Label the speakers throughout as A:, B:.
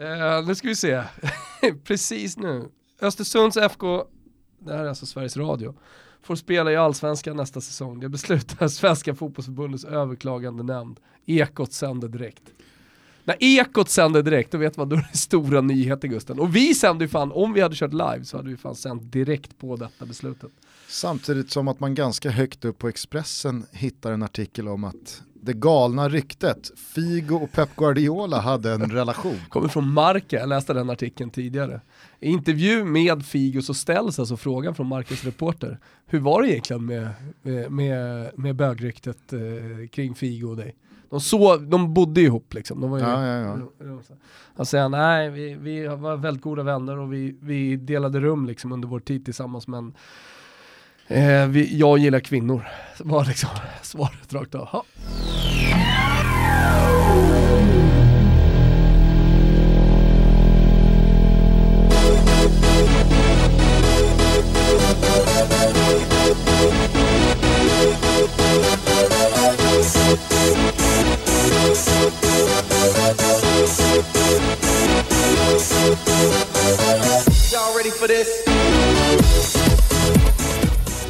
A: Uh, nu ska vi se. Precis nu. Östersunds FK, det här är alltså Sveriges Radio, får spela i Allsvenskan nästa säsong. Det beslutar Svenska fotbollsförbundets överklagande nämnd. Ekot sänder direkt. När Ekot sänder direkt, då vet man då är det stora nyheter Gusten. Och vi sände ju fan, om vi hade kört live så hade vi fan sänt direkt på detta beslutet.
B: Samtidigt som att man ganska högt upp på Expressen hittar en artikel om att det galna ryktet, Figo och Pep Guardiola hade en relation.
A: Kommer från Marca, jag läste den artikeln tidigare. I intervju med Figo så ställs alltså frågan från Marcas reporter, hur var det egentligen med, med, med, med bögryktet eh, kring Figo och dig? De, så, de bodde ihop liksom. De var ju,
B: ja, ja,
A: ja. Han säger nej, vi, vi var väldigt goda vänner och vi, vi delade rum liksom under vår tid tillsammans men eh, vi, jag gillar kvinnor. Var liksom svaret rakt av. Ha.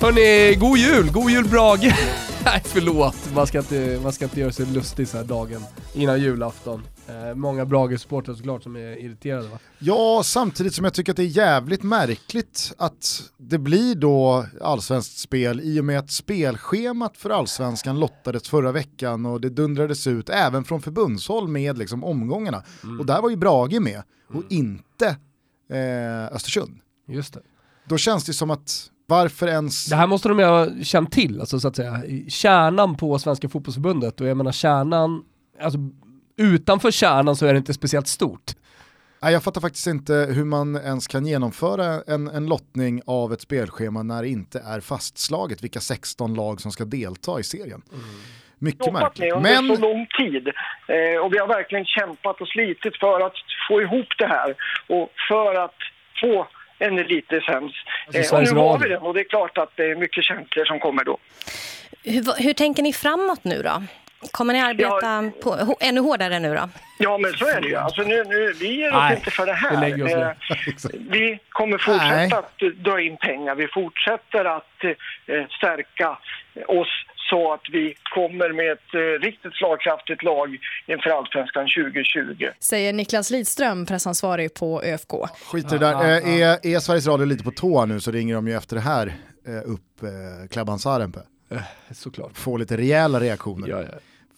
A: Hörni, god jul! God jul Brage! Nej förlåt, man ska, inte, man ska inte göra sig lustig så här dagen innan julafton. Eh, många Brage-supportrar såklart som är irriterade va?
B: Ja, samtidigt som jag tycker att det är jävligt märkligt att det blir då allsvenskt spel i och med att spelschemat för allsvenskan lottades förra veckan och det dundrades ut även från förbundshåll med liksom omgångarna. Mm. Och där var ju Brage med och mm. inte eh, Östersund.
A: Just det.
B: Då känns det som att varför ens...
A: Det här måste de ju ha känt till, alltså, så att säga. Kärnan på Svenska fotbollsförbundet och jag menar kärnan, alltså utanför kärnan så är det inte speciellt stort.
B: Nej, jag fattar faktiskt inte hur man ens kan genomföra en, en lottning av ett spelschema när det inte är fastslaget vilka 16 lag som ska delta i serien. Mm. Mycket märkligt.
C: Med under Men... så lång tid eh, och vi har verkligen kämpat och slitit för att få ihop det här och för att få en elitlicens. Alltså, eh, och nu har vi den och det är klart att det är mycket känslor som kommer då.
D: Hur, hur tänker ni framåt nu då? Kommer ni arbeta ja, på, ännu hårdare nu då?
C: Ja, men så är det ju. Alltså nu, nu, vi ger oss Nej, inte för det här. Vi, eh, vi kommer fortsätta Nej. att dra in pengar. Vi fortsätter att eh, stärka oss så att vi kommer med ett eh, riktigt slagkraftigt lag inför Allsvenskan 2020.
D: Säger Niklas Lidström, pressansvarig på ÖFK.
B: Skit i det där. Ja, ja, ja. Är, är Sveriges Radio lite på tå nu så ringer de ju efter det här eh, upp eh, Klabban Sarenpää.
A: Eh, såklart.
B: Få lite rejäla reaktioner.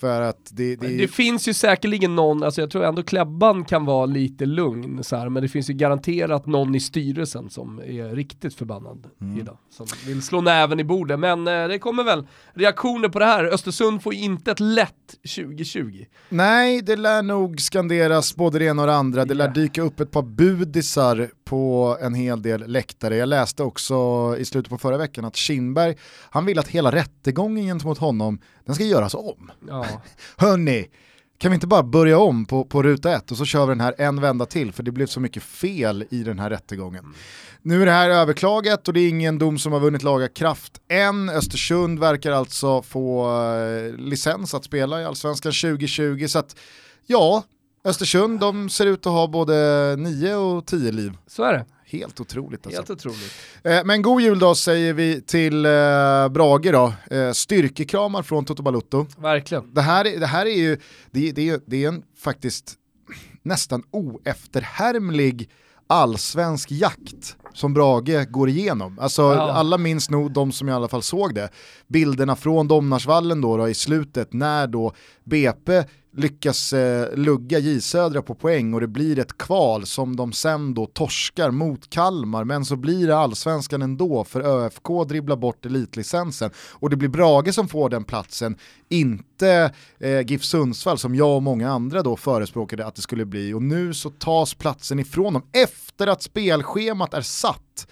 B: För att det,
A: det... det, finns ju säkerligen någon, alltså jag tror ändå Klebban kan vara lite lugn så här, men det finns ju garanterat någon i styrelsen som är riktigt förbannad mm. idag. Som vill slå näven i bordet, men eh, det kommer väl reaktioner på det här. Östersund får inte ett lätt 2020.
B: Nej, det lär nog skanderas både det ena och det andra. Det lär dyka upp ett par budisar på en hel del läktare. Jag läste också i slutet på förra veckan att Kinberg, han vill att hela rättegången gentemot honom, den ska göras om. Ja. Hörni, kan vi inte bara börja om på, på ruta ett och så kör vi den här en vända till för det blev så mycket fel i den här rättegången. Mm. Nu är det här överklagat och det är ingen dom som har vunnit laga kraft än. Östersund verkar alltså få eh, licens att spela i Allsvenskan 2020 så att ja, Östersund de ser ut att ha både nio och tio liv.
A: Så är det.
B: Helt otroligt alltså.
A: Helt otroligt.
B: Eh, men god jul då säger vi till eh, Brage då. Eh, styrkekramar från Toto Balutto.
A: Verkligen.
B: Det här, det här är ju, det, det, det är en faktiskt nästan oefterhärmlig allsvensk jakt som Brage går igenom. Alltså ja. alla minns nog de som i alla fall såg det. Bilderna från Domnarsvallen då, då i slutet när då BP lyckas eh, lugga J Södra på poäng och det blir ett kval som de sen då torskar mot Kalmar men så blir det allsvenskan ändå för ÖFK dribblar bort elitlicensen och det blir Brage som får den platsen, inte eh, GIF Sundsvall som jag och många andra då förespråkade att det skulle bli och nu så tas platsen ifrån dem efter att spelschemat är satt.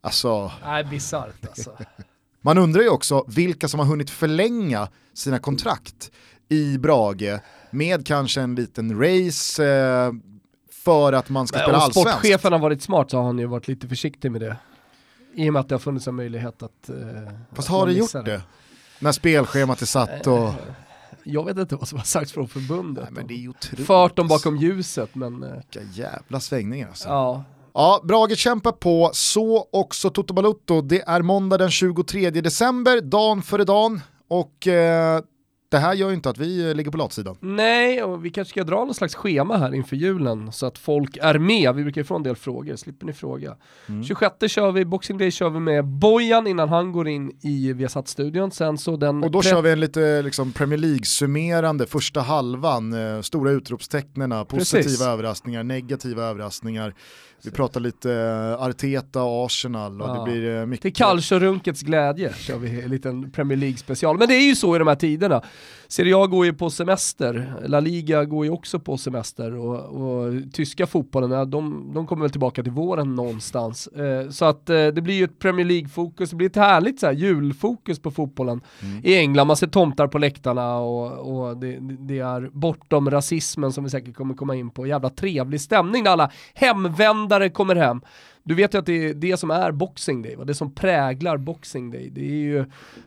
B: Alltså...
A: Nej, bisarrt alltså.
B: Man undrar ju också vilka som har hunnit förlänga sina kontrakt i Brage med kanske en liten race eh, för att man ska spela allsvenskt.
A: Om sportchefen har varit smart så har han ju varit lite försiktig med det. I och med att det har funnits en möjlighet att... Eh,
B: Fast att har det gjort det? det? När spelschemat är satt och...
A: Jag vet inte vad som har sagts från förbundet.
B: Nej.
A: Fört dem bakom ljuset men... Eh,
B: Vilka jävla svängningar alltså.
A: Ja.
B: Ja, Brage kämpar på, så också Toto Balutto. Det är måndag den 23 december, dagen före dagen. Och eh, det här gör ju inte att vi eh, ligger på latsidan.
A: Nej, och vi kanske ska dra någon slags schema här inför julen så att folk är med. Vi brukar ju få en del frågor, slipper ni fråga. Mm. 26 kör vi, Boxing Day kör vi med Bojan innan han går in i Viasat-studion. Sen så den...
B: Och då kör vi en lite liksom Premier League-summerande första halvan, eh, stora utropstecknena, positiva Precis. överraskningar, negativa överraskningar. Vi pratar lite uh, Arteta och Arsenal och ja. det blir uh, mycket...
A: Till Calcio-runkets glädje kör vi en liten Premier League-special. Men det är ju så i de här tiderna. Serie A går ju på semester, La Liga går ju också på semester och, och tyska fotbollen, de, de, kommer väl tillbaka till våren någonstans. Uh, så att det blir ju ett Premier League-fokus, det blir ett härligt så här, julfokus på fotbollen mm. i England. Man ser tomtar på läktarna och, och det, det, är bortom rasismen som vi säkert kommer komma in på. Jävla trevlig stämning när alla hemvända ledare kommer hem. Du vet ju att det är det som är Boxing Day, va? det som präglar Boxing Day. Det är ju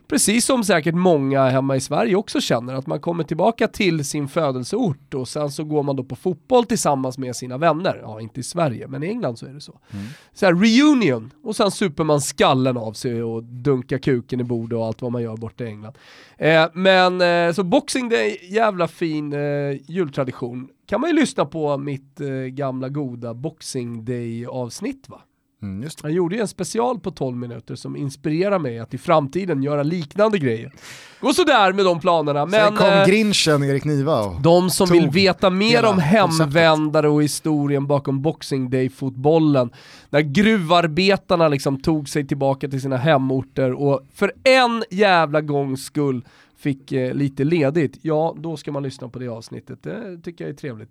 A: precis som säkert många hemma i Sverige också känner, att man kommer tillbaka till sin födelseort och sen så går man då på fotboll tillsammans med sina vänner. Ja, inte i Sverige, men i England så är det så. Mm. Så här, reunion, och sen super man skallen av sig och dunkar kuken i bordet och allt vad man gör borta i England. Eh, men eh, så Boxing Day, jävla fin eh, jultradition kan man ju lyssna på mitt eh, gamla goda Boxing Day-avsnitt va? Mm, Jag gjorde ju en special på 12 minuter som inspirerar mig att i framtiden göra liknande grejer. Gå sådär med de planerna. Men,
B: Sen kom eh, grinchen Erik Niva och
A: De som vill veta mer om hemvändare och historien bakom Boxing Day-fotbollen, när gruvarbetarna liksom tog sig tillbaka till sina hemorter och för en jävla gångs skull fick eh, lite ledigt, ja då ska man lyssna på det avsnittet. Det tycker jag är trevligt.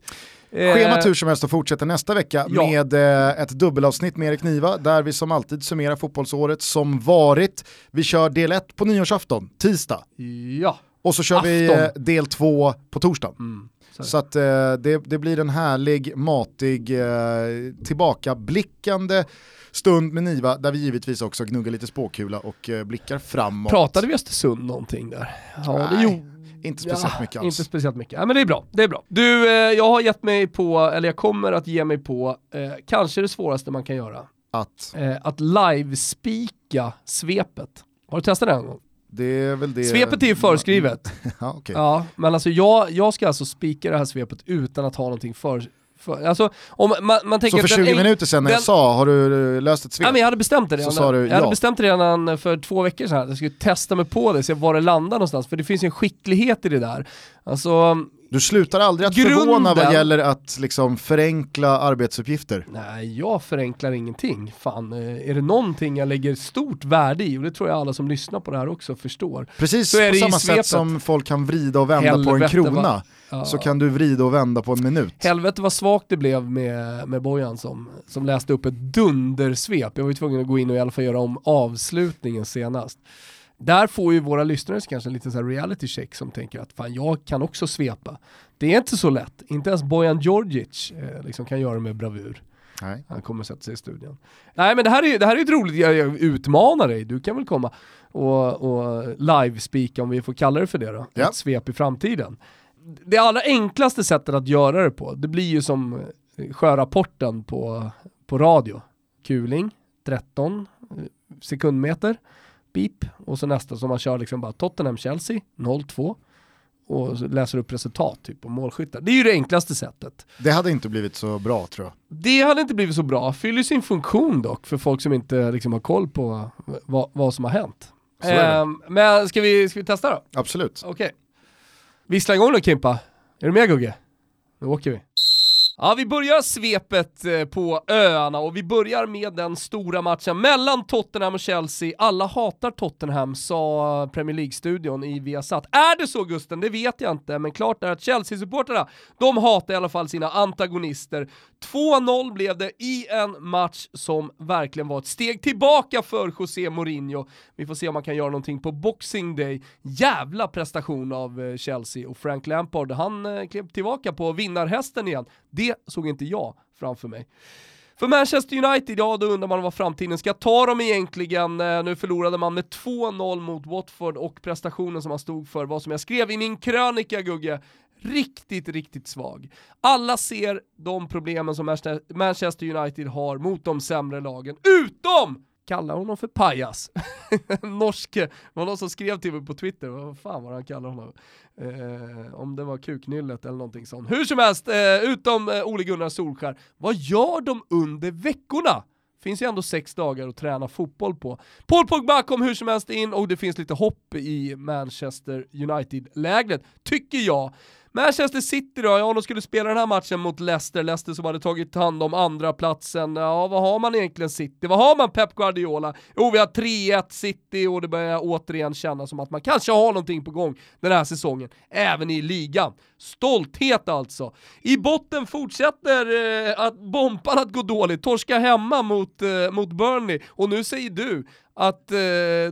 B: Eh, Schemat hur som helst och fortsätter nästa vecka ja. med eh, ett dubbelavsnitt med Erik Niva där vi som alltid summerar fotbollsåret som varit. Vi kör del 1 på nyårsafton, tisdag.
A: Ja.
B: Och så kör Afton. vi eh, del 2 på torsdag. Mm. Så att eh, det, det, blir en härlig, matig, eh, tillbakablickande stund med Niva där vi givetvis också gnuggar lite spåkula och eh, blickar framåt.
A: Pratade vi Östersund någonting där?
B: Ja, Nej. det gjorde inte speciellt ja, mycket alls.
A: Inte speciellt mycket, ja, men det är bra. Det är bra. Du, eh, jag har gett mig på, eller jag kommer att ge mig på, eh, kanske det svåraste man kan göra.
B: Att?
A: Eh, att live-spika svepet. Har du testat det någon gång?
B: Det är väl det...
A: Svepet är ju förskrivet.
B: ja, okay.
A: ja, men alltså jag, jag ska alltså spika det här svepet utan att ha någonting för, för, alltså, om man, man tänker
B: så för 20 minuter sedan när den, jag sa, har du eh, löst ett svep?
A: Ja, men jag hade bestämt det redan,
B: så sa du,
A: jag
B: ja.
A: hade bestämt det redan för två veckor sedan, jag skulle testa mig på det, se var det landar någonstans, för det finns ju en skicklighet i det där. Alltså,
B: du slutar aldrig att grunden, förvåna vad gäller att liksom förenkla arbetsuppgifter.
A: Nej, jag förenklar ingenting. Fan, eh, är det någonting jag lägger stort värde i, och det tror jag alla som lyssnar på det här också förstår.
B: Precis så är på samma sätt som folk kan vrida och vända Helvete på en krona, va? ja. så kan du vrida och vända på en minut.
A: Helvete vad svagt det blev med, med Bojan som, som läste upp ett dundersvep. Jag var ju tvungen att gå in och i alla fall göra om avslutningen senast. Där får ju våra lyssnare kanske en liten så reality check som tänker att fan jag kan också svepa. Det är inte så lätt, inte ens Bojan Djordjic eh, liksom kan göra det med bravur.
B: Nej.
A: Han kommer sätta sig i studion. Nej men det här är, det här är ett roligt, jag, utmanar dig, du kan väl komma och, och live-speaka om vi får kalla det för det då, ja. ett svep i framtiden. Det allra enklaste sättet att göra det på, det blir ju som eh, sjörapporten på, på radio. Kuling, 13 eh, sekundmeter beep och så nästa som man kör liksom bara Tottenham-Chelsea 0-2 och läser upp resultat typ och målskyttar. Det är ju det enklaste sättet.
B: Det hade inte blivit så bra tror jag.
A: Det hade inte blivit så bra, fyller sin funktion dock för folk som inte liksom har koll på vad, vad som har hänt. Um, men ska vi, ska vi testa då?
B: Absolut.
A: Okej. Okay. Vissla igång då Kimpa. Är du med Gugge? Nu åker vi. Ja, vi börjar svepet eh, på öarna och vi börjar med den stora matchen mellan Tottenham och Chelsea. Alla hatar Tottenham, sa Premier League-studion i Viasat. Är det så Gusten? Det vet jag inte, men klart är att Chelsea-supporterna, de hatar i alla fall sina antagonister. 2-0 blev det i en match som verkligen var ett steg tillbaka för José Mourinho. Vi får se om man kan göra någonting på Boxing Day. Jävla prestation av eh, Chelsea och Frank Lampard, han eh, klev tillbaka på vinnarhästen igen. Det det såg inte jag framför mig. För Manchester United, ja då undrar man vad framtiden ska ta dem egentligen. Eh, nu förlorade man med 2-0 mot Watford och prestationen som man stod för var som jag skrev i min krönika Gugge, riktigt, riktigt svag. Alla ser de problemen som Manchester United har mot de sämre lagen, utom kallar honom för pajas. Norske, det var någon som skrev till mig på Twitter, vad fan var han kallade honom? Eh, om det var kuknyllet eller någonting sånt. Hur som helst, eh, utom eh, Ole Gunnar Solskär, vad gör de under veckorna? Finns ju ändå sex dagar att träna fotboll på. Paul Pogba kom hur som helst in och det finns lite hopp i Manchester United-lägret, tycker jag. Manchester City då, ja de skulle spela den här matchen mot Leicester, Leicester som hade tagit hand om andra platsen. Ja, vad har man egentligen City? Vad har man Pep Guardiola? Jo, vi har 3-1 City och det börjar återigen kännas som att man kanske har någonting på gång den här säsongen, även i ligan. Stolthet alltså. I botten fortsätter eh, att bompan att gå dåligt, torska hemma mot, eh, mot Burnley, och nu säger du att eh,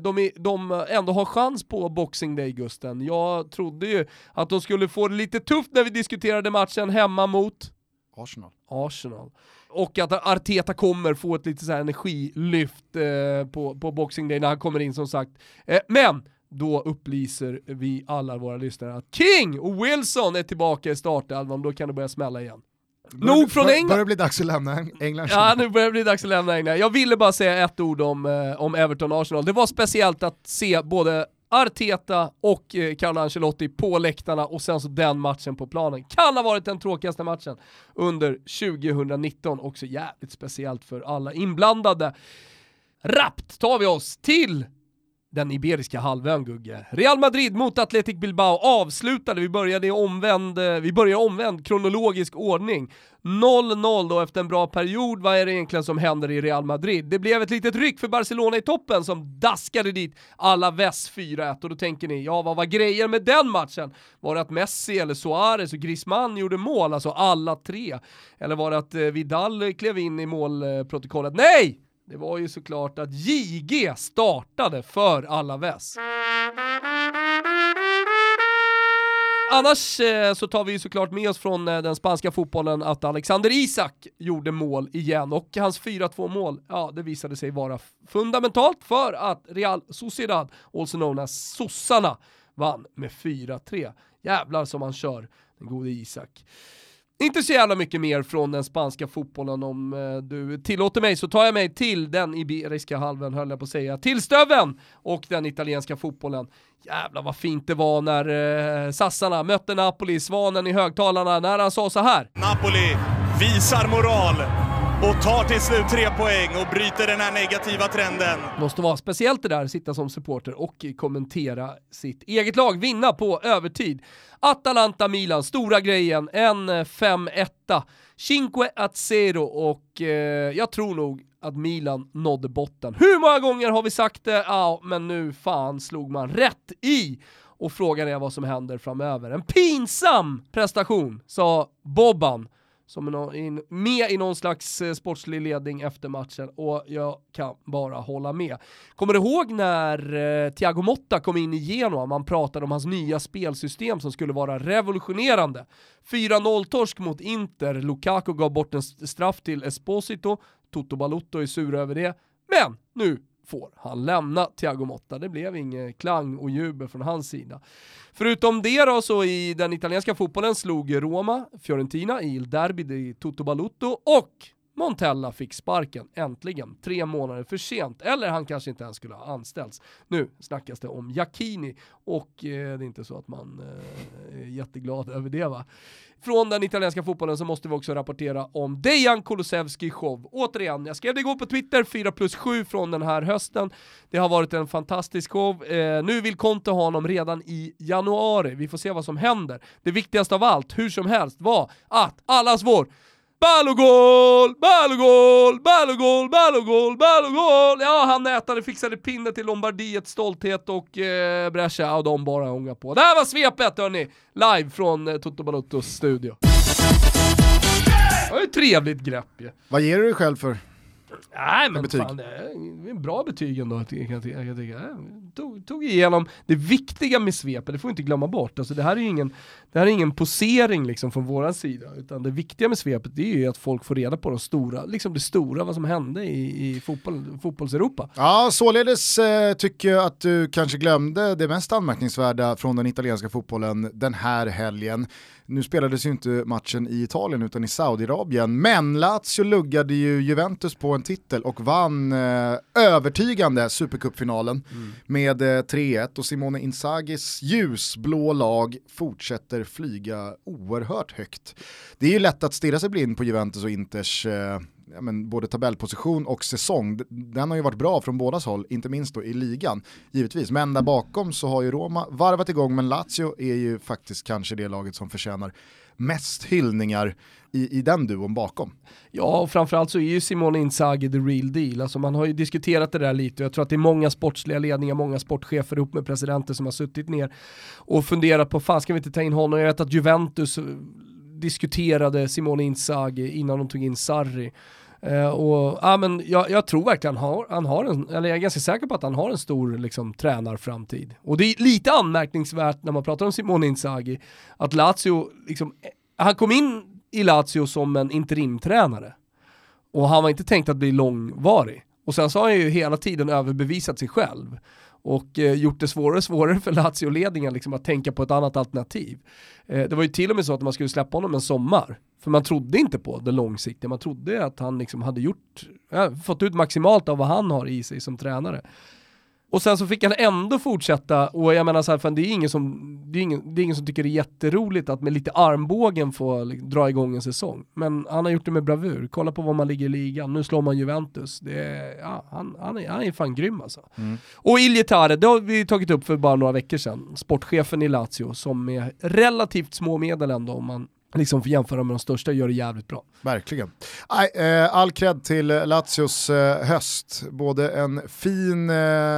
A: de, de ändå har chans på Boxing Day, Gusten. Jag trodde ju att de skulle få det lite tufft när vi diskuterade matchen hemma mot
B: Arsenal.
A: Arsenal. Och att Arteta kommer få ett lite så energilyft eh, på, på Boxing Day när han kommer in som sagt. Eh, men då upplyser vi alla våra lyssnare att King och Wilson är tillbaka i startelvan, då kan det börja smälla igen. Nog från England.
B: Börjar bli dags att lämna England.
A: Ja, nu börjar det bli dags att lämna England. Jag ville bara säga ett ord om, eh, om Everton-Arsenal. Det var speciellt att se både Arteta och eh, Carlo Ancelotti på läktarna och sen så den matchen på planen. Kan ha varit den tråkigaste matchen under 2019, också jävligt speciellt för alla inblandade. Rappt tar vi oss till den Iberiska halvön Gugge. Real Madrid mot Athletic Bilbao avslutade, vi började i omvänd, eh, vi började omvänd kronologisk ordning. 0-0 då efter en bra period, vad är det egentligen som händer i Real Madrid? Det blev ett litet ryck för Barcelona i toppen som daskade dit alla väss 4-1 och då tänker ni, ja vad var grejen med den matchen? Var det att Messi eller Suarez och Griezmann gjorde mål, alltså alla tre? Eller var det att eh, Vidal klev in i målprotokollet? Nej! Det var ju såklart att JG startade för Alaves. Annars eh, så tar vi såklart med oss från eh, den spanska fotbollen att Alexander Isak gjorde mål igen och hans 4-2 mål, ja det visade sig vara fundamentalt för att Real Sociedad, alltså also known as sossarna, vann med 4-3. Jävlar som han kör, den gode Isak. Inte så jävla mycket mer från den spanska fotbollen om eh, du tillåter mig så tar jag mig till den iberiska halven höll jag på att säga, till Stöven och den italienska fotbollen. Jävlar vad fint det var när eh, sassarna mötte Napoli, svanen i högtalarna, när han sa så här.
E: Napoli visar moral och tar till slut tre poäng och bryter den här negativa trenden.
A: Måste vara speciellt det där, sitta som supporter och kommentera sitt eget lag, vinna på övertid. Atalanta-Milan, stora grejen, en eh, 5-1. Cinque at zero och eh, jag tror nog att Milan nådde botten. Hur många gånger har vi sagt det? Ja, men nu fan slog man rätt i och frågan är vad som händer framöver. En pinsam prestation, sa Bobban som är med i någon slags eh, sportslig ledning efter matchen och jag kan bara hålla med. Kommer du ihåg när eh, Thiago Motta kom in i Genoa, man pratade om hans nya spelsystem som skulle vara revolutionerande. 4-0-torsk mot Inter, Lukaku gav bort en straff till Esposito, Toto Balotto är sur över det, men nu får han lämna Thiago Motta. Det blev inget klang och jubel från hans sida. Förutom det då så i den italienska fotbollen slog Roma Fiorentina i Il Derby i Toto Balutto och Montella fick sparken, äntligen, tre månader för sent. Eller han kanske inte ens skulle ha anställts. Nu snackas det om Jacchini och eh, det är inte så att man eh, är jätteglad över det va. Från den italienska fotbollen så måste vi också rapportera om Dejan Kulusevski show. Återigen, jag skrev det igår på Twitter, 4 plus 7 från den här hösten. Det har varit en fantastisk show. Eh, nu vill Conte ha honom redan i januari. Vi får se vad som händer. Det viktigaste av allt, hur som helst, var att allas vår Ballogol, Ballogol, Ballogol, Ballogol, Ballogol! Ja, han nätade, fixade pinne till Lombardiets stolthet och eh, Brescia och de bara ångar på. Det här var svepet hörni, live från eh, Toto Balottos studio. Det var ju ett trevligt grepp ju.
B: Vad ger du dig själv för?
A: Nej men betyg? fan, det är bra betyg ändå kan jag tycka. Tog, tog igenom det viktiga med svepet, det får vi inte glömma bort. Alltså det här är ingen, det här är ingen posering liksom från våran sida, utan det viktiga med svepet det är ju att folk får reda på de stora, liksom det stora, vad som hände i, i fotboll, fotbolls-Europa.
B: Ja, således eh, tycker jag att du kanske glömde det mest anmärkningsvärda från den italienska fotbollen den här helgen. Nu spelades ju inte matchen i Italien utan i Saudiarabien, men Lazio luggade ju Juventus på en titel och vann eh, övertygande Supercupfinalen mm. med med eh, 3-1 och Simone Inzagis ljusblå lag fortsätter flyga oerhört högt. Det är ju lätt att stirra sig blind på Juventus och Inters eh, ja, men, både tabellposition och säsong, den har ju varit bra från bådas håll, inte minst då i ligan, givetvis. Men där bakom så har ju Roma varvat igång, men Lazio är ju faktiskt kanske det laget som förtjänar mest hyllningar i, i den duon bakom.
A: Ja, och framförallt så är ju Simone Inzaghi the real deal. Alltså man har ju diskuterat det där lite och jag tror att det är många sportsliga ledningar, många sportchefer ihop med presidenter som har suttit ner och funderat på, fan ska vi inte ta in honom? Jag vet att Juventus diskuterade Simone Inzaghi innan de tog in Sarri. Eh, och, ja, men jag, jag, tror verkligen han har, han har en, eller jag är ganska säker på att han har en stor liksom, tränarframtid. Och det är lite anmärkningsvärt när man pratar om Simone Inzaghi, att Lazio, liksom, eh, han kom in i Lazio som en interimtränare. Och han var inte tänkt att bli långvarig. Och sen så har han ju hela tiden överbevisat sig själv och eh, gjort det svårare och svårare för Lazio-ledningen liksom, att tänka på ett annat alternativ. Eh, det var ju till och med så att man skulle släppa honom en sommar, för man trodde inte på det långsiktiga, man trodde att han liksom hade gjort, ja, fått ut maximalt av vad han har i sig som tränare. Och sen så fick han ändå fortsätta, och jag menar så här, fan, det, är ingen som, det, är ingen, det är ingen som tycker det är jätteroligt att med lite armbågen få liksom, dra igång en säsong. Men han har gjort det med bravur, kolla på var man ligger i ligan, nu slår man Juventus. Det är, ja, han, han, är, han är fan grym alltså. Mm. Och Iljetare, det har vi tagit upp för bara några veckor sedan, sportchefen i Lazio, som med relativt små medel ändå, om man liksom för jämföra med de största, gör det jävligt bra.
B: Verkligen. Eh, all cred till eh, Lazios eh, höst. Både en fin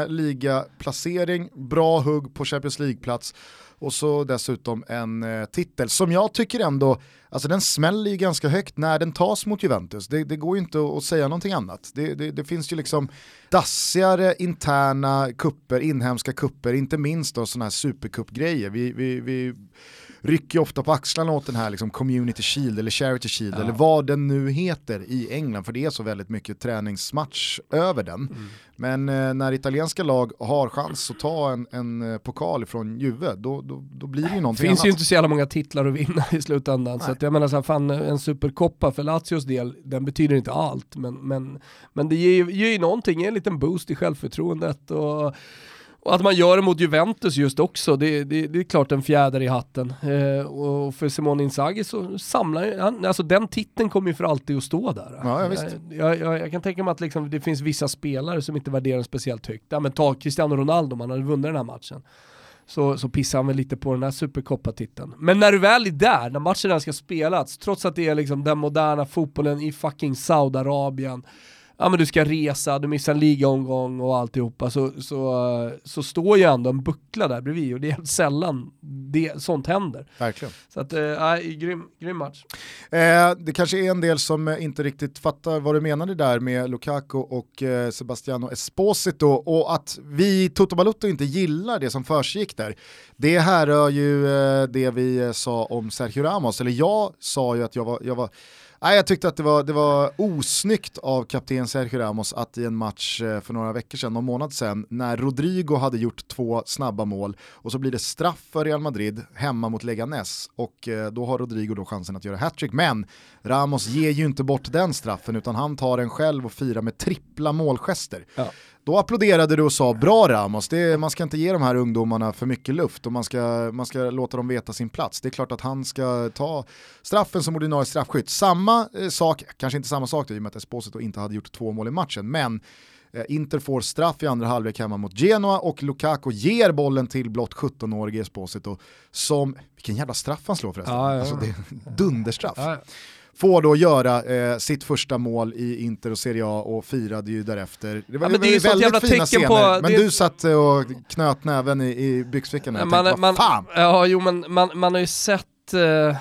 B: ligaplacering, bra hugg på Champions League-plats och så dessutom en titel som jag tycker ändå, alltså den smäller ju ganska högt när den tas mot Juventus. Det, det går ju inte att säga någonting annat. Det, det, det, finns ju liksom dassigare interna kupper, inhemska kupper, inte minst då sådana här supercupgrejer. Vi, vi, vi rycker ofta på axlarna åt den här liksom community shield eller charity shield ja. eller vad den nu heter i England för det är så väldigt mycket träningsmatch över den. Mm. Men eh, när italienska lag har chans att ta en, en eh, pokal från Juve då, då, då blir det ju någonting
A: Det finns
B: annat.
A: ju inte så jävla många titlar att vinna i slutändan. Nej. Så att jag menar så här, fan, en superkoppa för Lazios del, den betyder inte allt. Men, men, men det ger, ger ju någonting, en liten boost i självförtroendet. Och, och att man gör det mot Juventus just också, det, det, det är klart en fjäder i hatten. Eh, och för Simone Inzaghi så samlar han, alltså den titeln kommer ju för alltid att stå där.
B: Ja, ja, visst.
A: Jag, jag, jag, kan tänka mig att liksom, det finns vissa spelare som inte värderar den speciellt högt. Ja, men ta Cristiano Ronaldo, om han hade vunnit den här matchen. Så, så pissar han väl lite på den här superkoppartiteln. Men när du väl är där, när matchen ska spelas, trots att det är liksom den moderna fotbollen i fucking Saudiarabien, ja men du ska resa, du missar en ligaomgång och alltihopa så, så, så står ju ändå en buckla där bredvid och det är helt sällan det, sånt händer.
B: Verkligen.
A: Så att, äh, grym, grym match.
B: Eh, det kanske är en del som inte riktigt fattar vad du menade där med Lukaku och eh, Sebastiano Esposito och att vi Toto Balutto inte gillar det som försiggick där. Det här är ju eh, det vi sa om Sergio Ramos, eller jag sa ju att jag var, jag var Nej, jag tyckte att det var, det var osnyggt av kapten Sergio Ramos att i en match eh, för några veckor sedan, någon månad sedan, när Rodrigo hade gjort två snabba mål och så blir det straff för Real Madrid hemma mot Leganes och eh, då har Rodrigo då chansen att göra hattrick. Men Ramos ger ju inte bort den straffen utan han tar den själv och firar med trippla målgester. Ja. Då applåderade du och sa bra Ramos, det, man ska inte ge de här ungdomarna för mycket luft och man ska, man ska låta dem veta sin plats. Det är klart att han ska ta straffen som ordinarie straffskytt. Samma eh, sak, kanske inte samma sak då, i och med att Esposito inte hade gjort två mål i matchen, men eh, Inter får straff i andra halvlek hemma mot Genoa och Lukaku ger bollen till blott 17-årige Esposito som, vilken jävla straff han slår förresten, ja, ja, ja. Alltså, det är dunderstraff får då göra eh, sitt första mål i Inter och Serie A och firade ju därefter. Det var, ja, det det var väldigt fina scener, på, men du satt och knöt näven i, i byxfickan. Ja,
A: man,
B: tänkte,
A: man,
B: fan?
A: Ja, jo men man, man har ju sett eh,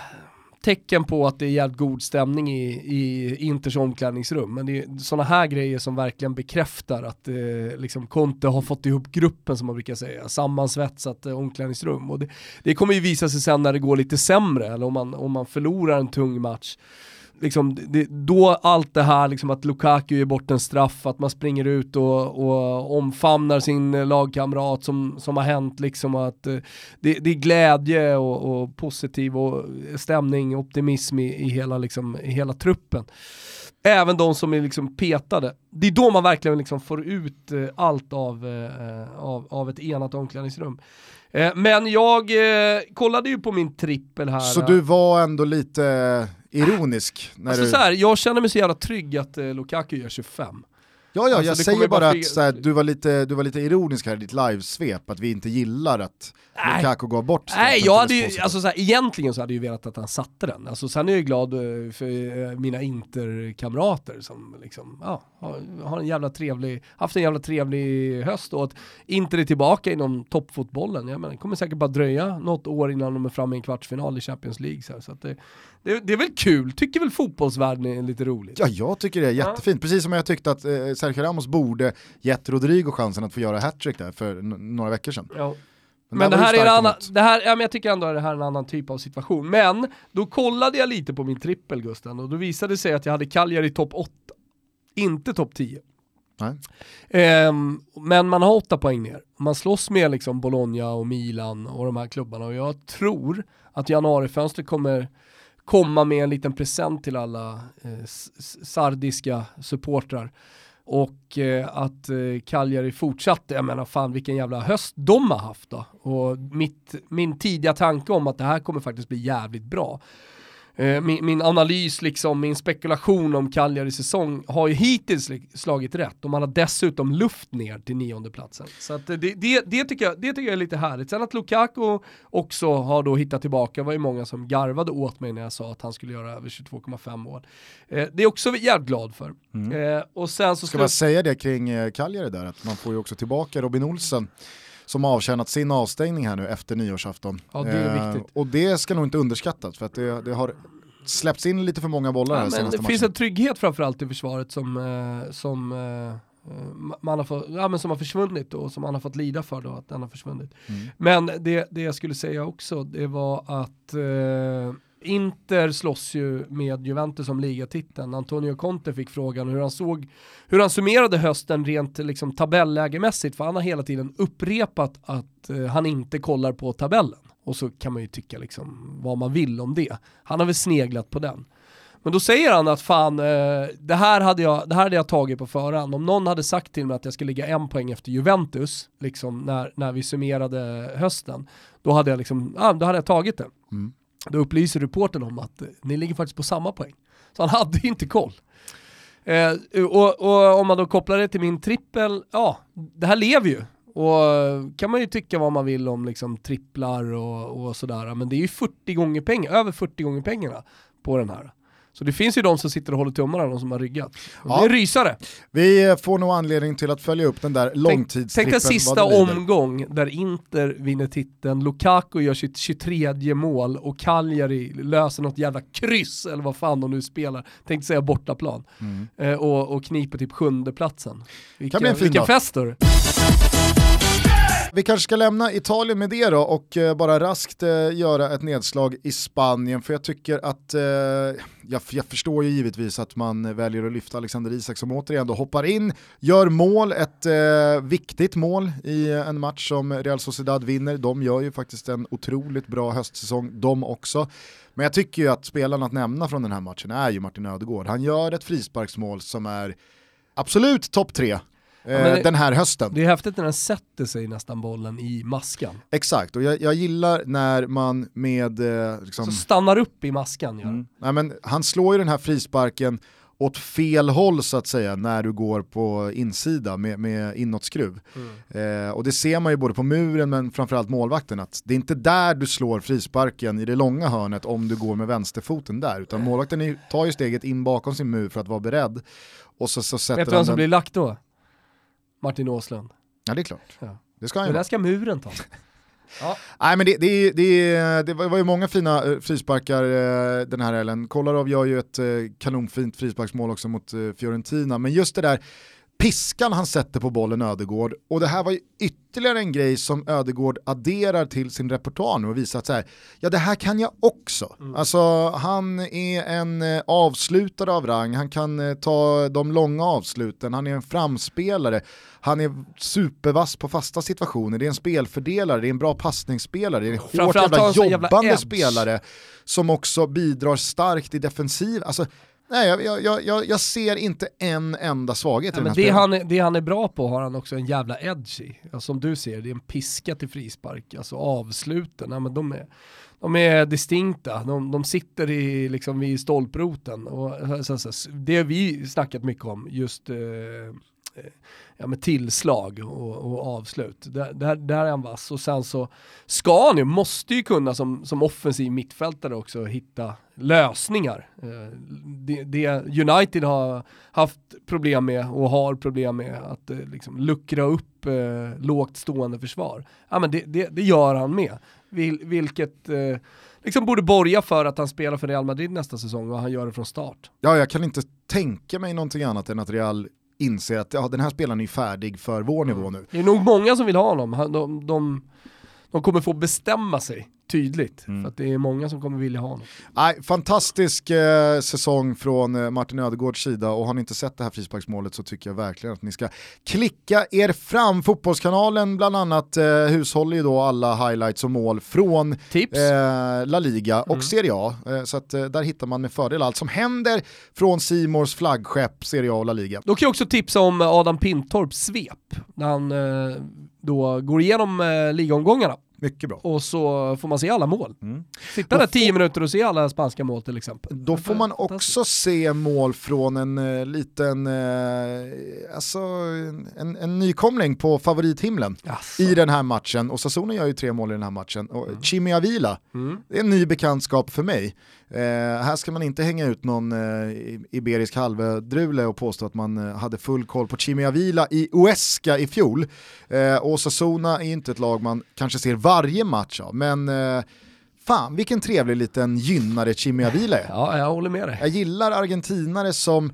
A: tecken på att det är jävligt god stämning i, i Inters omklädningsrum. Men det är sådana här grejer som verkligen bekräftar att eh, liksom Conte har fått ihop gruppen som man brukar säga, sammansvetsat eh, omklädningsrum. Och det, det kommer ju visa sig sen när det går lite sämre, eller om man, om man förlorar en tung match liksom, det, då allt det här liksom att Lukaku ger bort en straff, att man springer ut och, och omfamnar sin lagkamrat som, som har hänt liksom att eh, det, det är glädje och, och, positiv och stämning, optimism i, i, hela, liksom, i hela truppen. Även de som är liksom petade. Det är då man verkligen liksom får ut eh, allt av, eh, av, av ett enat omklädningsrum. Eh, men jag eh, kollade ju på min trippel här.
B: Så du var ändå lite ironisk?
A: När alltså du... så här, jag känner mig så jävla trygg att eh, Lukaku gör 25.
B: Ja, ja, alltså, jag säger bara, bara att såhär, du, var lite, du var lite ironisk här i ditt livesvep, att vi inte gillar att Nej. Lukaku gav bort
A: Nej, jag hade ju, alltså såhär, egentligen så hade jag ju velat att han satte den. Alltså, sen är jag glad eh, för eh, mina interkamrater som liksom, ja, har, har en jävla trevlig, haft en jävla trevlig höst och att Inter är tillbaka inom toppfotbollen. Jag menar, det kommer säkert bara dröja något år innan de är framme i en kvartsfinal i Champions League. Så, så att det, det, det, är väl kul, tycker väl fotbollsvärlden är lite roligt?
B: Ja, jag tycker det är jättefint. Precis som jag tyckte att eh, Sergio Ramos borde gett Rodrigo chansen att få göra hattrick där för några veckor sedan.
A: Ja. Men, men det här är en annan, det här, ja, men jag tycker ändå att det här är en annan typ av situation. Men då kollade jag lite på min trippel Gusten och då visade det sig att jag hade Cagliari topp 8, inte topp 10. Um, men man har 8 poäng ner. Man slåss med liksom Bologna och Milan och de här klubbarna och jag tror att januarifönstret kommer komma med en liten present till alla eh, sardiska supportrar. Och eh, att eh, Cagliari fortsatte, jag menar fan vilken jävla höst de har haft då. Och mitt, min tidiga tanke om att det här kommer faktiskt bli jävligt bra. Eh, min, min, analys, liksom, min spekulation om Cagliaris säsong har ju hittills slagit rätt och man har dessutom luft ner till nionde platsen. Så att det, det, det, tycker jag, det tycker jag är lite härligt. Sen att Lukaku också har då hittat tillbaka var ju många som garvade åt mig när jag sa att han skulle göra över 22,5 mål. Eh, det är också jävligt glad för. Mm. Eh, och sen så
B: Ska man säga det kring eh, Cagliari där, att man får ju också tillbaka Robin Olsen som har avtjänat sin avstängning här nu efter nyårsafton.
A: Ja, det är viktigt.
B: och det ska nog inte underskattas för att det, det har släppts in lite för många bollar ja, här senaste
A: Det matchen. finns en trygghet framförallt i försvaret som, eh, som eh, man har, fått, ja, men som har försvunnit och som man har fått lida för då, att den har försvunnit. Mm. Men det, det jag skulle säga också, det var att eh, Inter slåss ju med Juventus om ligatiteln. Antonio Conte fick frågan hur han såg, hur han summerade hösten rent liksom tabellägemässigt, för han har hela tiden upprepat att eh, han inte kollar på tabellen. Och så kan man ju tycka liksom vad man vill om det. Han har väl sneglat på den. Men då säger han att fan, eh, det, här hade jag, det här hade jag tagit på förhand. Om någon hade sagt till mig att jag skulle ligga en poäng efter Juventus, liksom när, när vi summerade hösten, då hade jag, liksom, ah, då hade jag tagit det. Mm. Då upplyser reporten om att eh, ni ligger faktiskt på samma poäng. Så han hade inte koll. Eh, och, och, om man då kopplar det till min trippel, ja, det här lever ju. Och eh, kan man ju tycka vad man vill om liksom tripplar och, och sådär, men det är ju 40 gånger pengar, över 40 gånger pengarna på den här. Så det finns ju de som sitter och håller tummarna, de som har ryggat. Ja. Det är rysare.
B: Vi får nog anledning till att följa upp den där långtidstrippen.
A: Tänk, tänk en sista omgång där Inter vinner titeln, Lukaku gör sitt 23 mål och Cagliari löser något jävla kryss, eller vad fan de nu spelar. Tänkte säga bortaplan. Mm. Eh, och, och kniper typ sjunde platsen. Vilken, vilken fest då.
B: Vi kanske ska lämna Italien med det då och eh, bara raskt eh, göra ett nedslag i Spanien för jag tycker att, eh, jag, jag, förstår ju givetvis att man väljer att lyfta Alexander Isak som återigen då hoppar in, gör mål, ett viktigt mål i en match som Real Sociedad vinner. De gör ju faktiskt en otroligt bra höstsäsong, de också. Men jag tycker ju att spelarna att nämna från den här matchen är ju Martin Ödegård. Han gör ett frisparksmål som är absolut topp tre eh, den här hösten.
A: Det är häftigt när den sätter sig nästan bollen i maskan.
B: Exakt, och jag, jag gillar när man med... Eh,
A: liksom... Så stannar upp i maskan. Gör. Mm.
B: Nej, men han slår ju den här frisparken åt fel håll så att säga när du går på insida med, med inåtskruv. Mm. Eh, och det ser man ju både på muren men framförallt målvakten att det är inte där du slår frisparken i det långa hörnet om du går med vänsterfoten där utan målvakten tar ju steget in bakom sin mur för att vara beredd. Och så, så sätter
A: Vet du vem som den... blir lagt då? Martin Åslund.
B: Ja det är klart. Ja. Det ska han
A: ju Det där ska muren ta.
B: Ja. Nej men det, det, det, det var ju många fina eh, frisparkar eh, den här helgen. Kolarov gör ju ett eh, kanonfint frisparksmål också mot Fiorentina, men just det där piskan han sätter på bollen Ödegård. Och det här var ju ytterligare en grej som Ödegård adderar till sin repertoar nu och visar att så här, ja det här kan jag också. Mm. Alltså han är en eh, avslutare av rang, han kan eh, ta de långa avsluten, han är en framspelare, han är supervass på fasta situationer, det är en spelfördelare, det är en bra passningsspelare, det är en hårt jävla jobbande jävla spelare som också bidrar starkt i defensiv. Alltså, Nej, jag, jag, jag, jag, ser inte en enda svaghet
A: ja, i den här det han, är, det han är bra på har han också en jävla edge i. Ja, som du ser, det är en piska till frispark, alltså avsluten, ja, men de, är, de är distinkta, de, de sitter i, liksom, vid stolproten. Och, så, så, det har vi snackat mycket om, just eh, ja, med tillslag och, och avslut. Där, där, där, är han vass och sen så ska han ju, måste ju kunna som, som offensiv mittfältare också hitta lösningar. Eh, det, det, United har haft problem med och har problem med att eh, liksom luckra upp eh, lågt stående försvar. Ja, men det, det, det gör han med, Vil, vilket eh, liksom borde borga för att han spelar för Real Madrid nästa säsong och han gör det från start.
B: Ja, jag kan inte tänka mig någonting annat än att Real inser att ja, den här spelaren är färdig för vår mm. nivå nu.
A: Det är nog många som vill ha honom. De, de, de kommer få bestämma sig tydligt. Mm. För att det är många som kommer vilja ha honom.
B: Nej, fantastisk eh, säsong från eh, Martin Ödegårds sida och har ni inte sett det här frisparksmålet så tycker jag verkligen att ni ska klicka er fram. Fotbollskanalen bland annat eh, hushåller ju då alla highlights och mål från eh, La Liga och mm. Serie A. Eh, så att eh, där hittar man med fördel allt som händer från Simors flaggskepp Serie A och La Liga.
A: Då kan jag också tipsa om Adam Pintorps svep, när han eh, då går igenom eh, ligaomgångarna
B: mycket bra.
A: Och så får man se alla mål. Mm. Sitta där tio minuter och se alla spanska mål till exempel.
B: Då får man också se mål från en uh, liten, uh, alltså en, en nykomling på favorithimlen Asså. i den här matchen. Och Sassona gör ju tre mål i den här matchen. Och mm. Chimi Avila, mm. det är en ny bekantskap för mig. Eh, här ska man inte hänga ut någon eh, iberisk halvdrule och påstå att man eh, hade full koll på Chimi Avila i Uesca i fjol. Eh, och Sassona är inte ett lag man kanske ser varje match av, men eh, fan vilken trevlig liten gynnare Chimi Avila är.
A: Ja, jag håller med dig.
B: Jag gillar argentinare som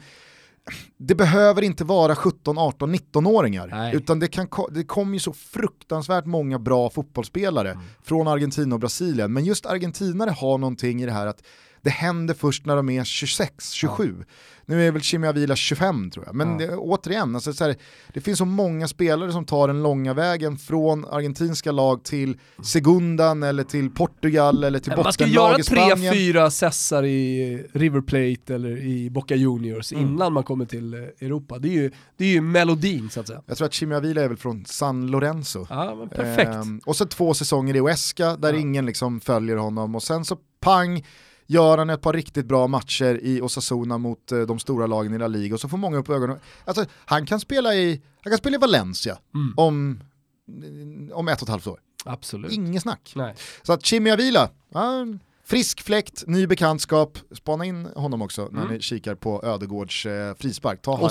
B: det behöver inte vara 17, 18, 19-åringar, utan det, kan, det kommer ju så fruktansvärt många bra fotbollsspelare mm. från Argentina och Brasilien, men just argentinare har någonting i det här att det händer först när de är 26, 27. Ja. Nu är väl Chimi Avila 25 tror jag, men ja. det, återigen, alltså, så här, det finns så många spelare som tar den långa vägen från argentinska lag till Segundan eller till Portugal eller till bottenlag
A: i Spanien. Man ska göra tre, fyra sessar i River Plate eller i Boca Juniors mm. innan man kommer till eh, Europa. Det är, ju, det är ju melodin så att säga.
B: Jag tror att Chimi Avila är väl från San Lorenzo.
A: Ja, perfekt. Ehm,
B: och så två säsonger i Huesca där ja. ingen liksom följer honom och sen så pang, gör han ett par riktigt bra matcher i Osasuna mot eh, de stora lagen i La Liga och så får många upp ögonen. Alltså, han kan spela i, han kan spela i Valencia mm. om, om ett och ett halvt år.
A: Absolut.
B: Inget snack.
A: Nej.
B: Så att Chimi Avila, ja, frisk fläkt, ny bekantskap, spana in honom också när mm. ni kikar på Ödegårds eh, frispark. Ta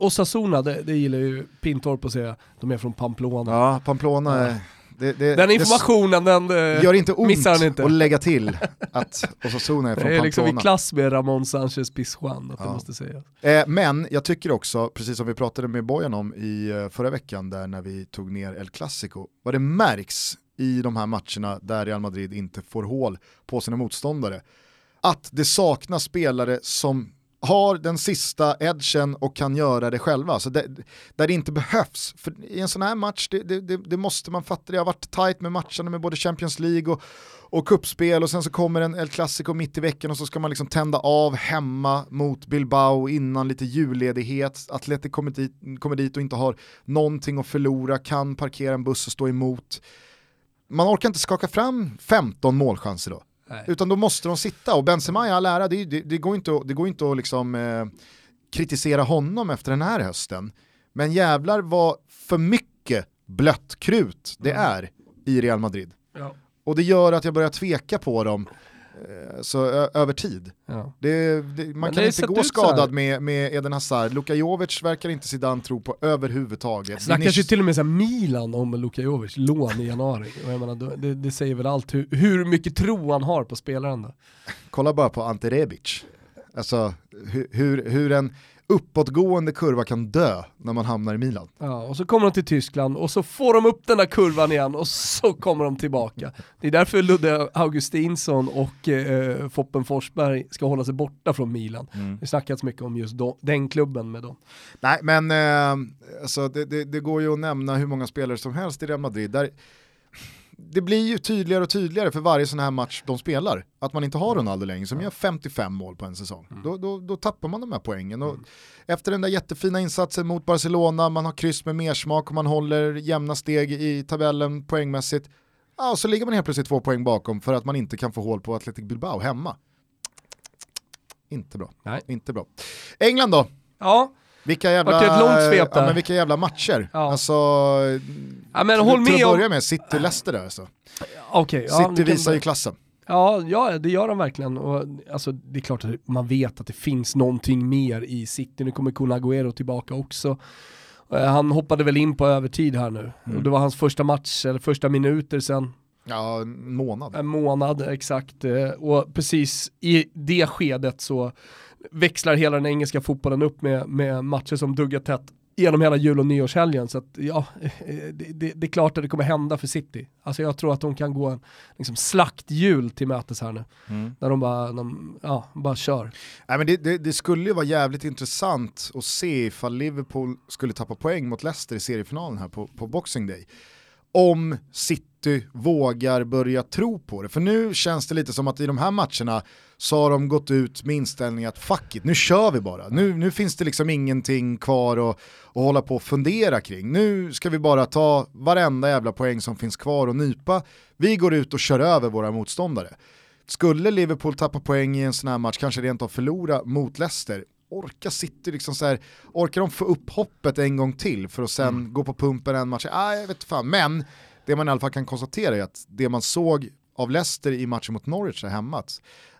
A: Osasuna, det, det gillar ju Pintorp att säga, de är från Pamplona.
B: Ja, Pamplona ja.
A: Det, det, den informationen den
B: eh, gör inte ont missar han inte. att lägga till att Osasuna är från. Det är liksom
A: i klass med Ramon Sanchez Pizjuan, att ja. måste säga.
B: Eh, men jag tycker också, precis som vi pratade med Bojan om i uh, förra veckan, där när vi tog ner El Clasico, vad det märks i de här matcherna där Real Madrid inte får hål på sina motståndare, att det saknas spelare som har den sista edgen och kan göra det själva. Så det, där det inte behövs. För i en sån här match, det, det, det, måste man fatta. Det har varit tajt med matcherna med både Champions League och, och kuppspel och sen så kommer en El Clasico mitt i veckan och så ska man liksom tända av hemma mot Bilbao innan lite julledighet. Atletic kommer dit, kommer dit och inte har någonting att förlora, kan parkera en buss och stå emot. Man orkar inte skaka fram 15 målchanser då. Nej. Utan då måste de sitta och Benzema i all ära, det, det, det, går inte, det går inte att liksom, eh, kritisera honom efter den här hösten. Men jävlar vad för mycket blött krut det mm. är i Real Madrid. Ja. Och det gör att jag börjar tveka på dem Eh, så över tid. Ja. Det, det, man kan inte gå skadad med, med Eden Hazard, Luka Jovic verkar inte Zidane tro på överhuvudtaget.
A: Det snackas ju till och med så Milan om Luka Jovic, lån i januari. Och jag menar, det, det säger väl allt hur, hur mycket tro han har på spelaren då.
B: Kolla bara på Ante Rebic. Alltså hur, hur, hur en uppåtgående kurva kan dö när man hamnar i Milan.
A: Ja, och så kommer de till Tyskland och så får de upp den där kurvan igen och så kommer de tillbaka. Det är därför Ludde Augustinsson och eh, Foppen Forsberg ska hålla sig borta från Milan. Mm. Det snackats mycket om just do, den klubben med dem.
B: Nej men eh, alltså, det, det, det, går ju att nämna hur många spelare som helst i Real Madrid. Där det blir ju tydligare och tydligare för varje sån här match de spelar, att man inte har Ronaldo längre som gör 55 mål på en säsong. Mm. Då, då, då, tappar man de här poängen. Och mm. Efter den där jättefina insatsen mot Barcelona, man har kryss med mersmak och man håller jämna steg i tabellen poängmässigt. Ja, och så ligger man helt plötsligt två poäng bakom för att man inte kan få hål på Athletic Bilbao hemma. Inte bra. Nej. Inte bra. England då?
A: Ja,
B: vilka jävla,
A: ett långt svep
B: ja, men vilka jävla matcher. Ja. Alltså,
A: ja, men håll med
B: till att börja med, City-Leicester där alltså.
A: Okay,
B: ja, City visar ju klassen.
A: Ja, ja, det gör de verkligen. Och, alltså, det är klart att man vet att det finns någonting mer i City. Nu kommer Kun Agüero tillbaka också. Eh, han hoppade väl in på övertid här nu. Mm. Och det var hans första match, eller första minuter sen.
B: Ja, en månad.
A: En månad, exakt. Eh, och precis i det skedet så växlar hela den engelska fotbollen upp med, med matcher som duggar tätt genom hela jul och nyårshelgen. Så att, ja, det, det, det, är klart att det kommer hända för City. Alltså jag tror att de kan gå en liksom, slaktjul till mötes här nu. Mm. Där de bara, de, ja, bara kör.
B: Nej, men det, det, skulle ju vara jävligt intressant att se ifall Liverpool skulle tappa poäng mot Leicester i seriefinalen här på, på Boxing Day. Om City vågar börja tro på det. För nu känns det lite som att i de här matcherna så har de gått ut med inställningen att fuck it, nu kör vi bara. Nu, nu finns det liksom ingenting kvar att, att hålla på och fundera kring. Nu ska vi bara ta varenda jävla poäng som finns kvar och nypa. Vi går ut och kör över våra motståndare. Skulle Liverpool tappa poäng i en sån här match, kanske rent av förlora mot Leicester, orkar City liksom så här, orkar de få upp hoppet en gång till för att sen mm. gå på pumpen en match? Ah, jag vet fan, men det man i alla fall kan konstatera är att det man såg av Leicester i matchen mot Norwich där hemma,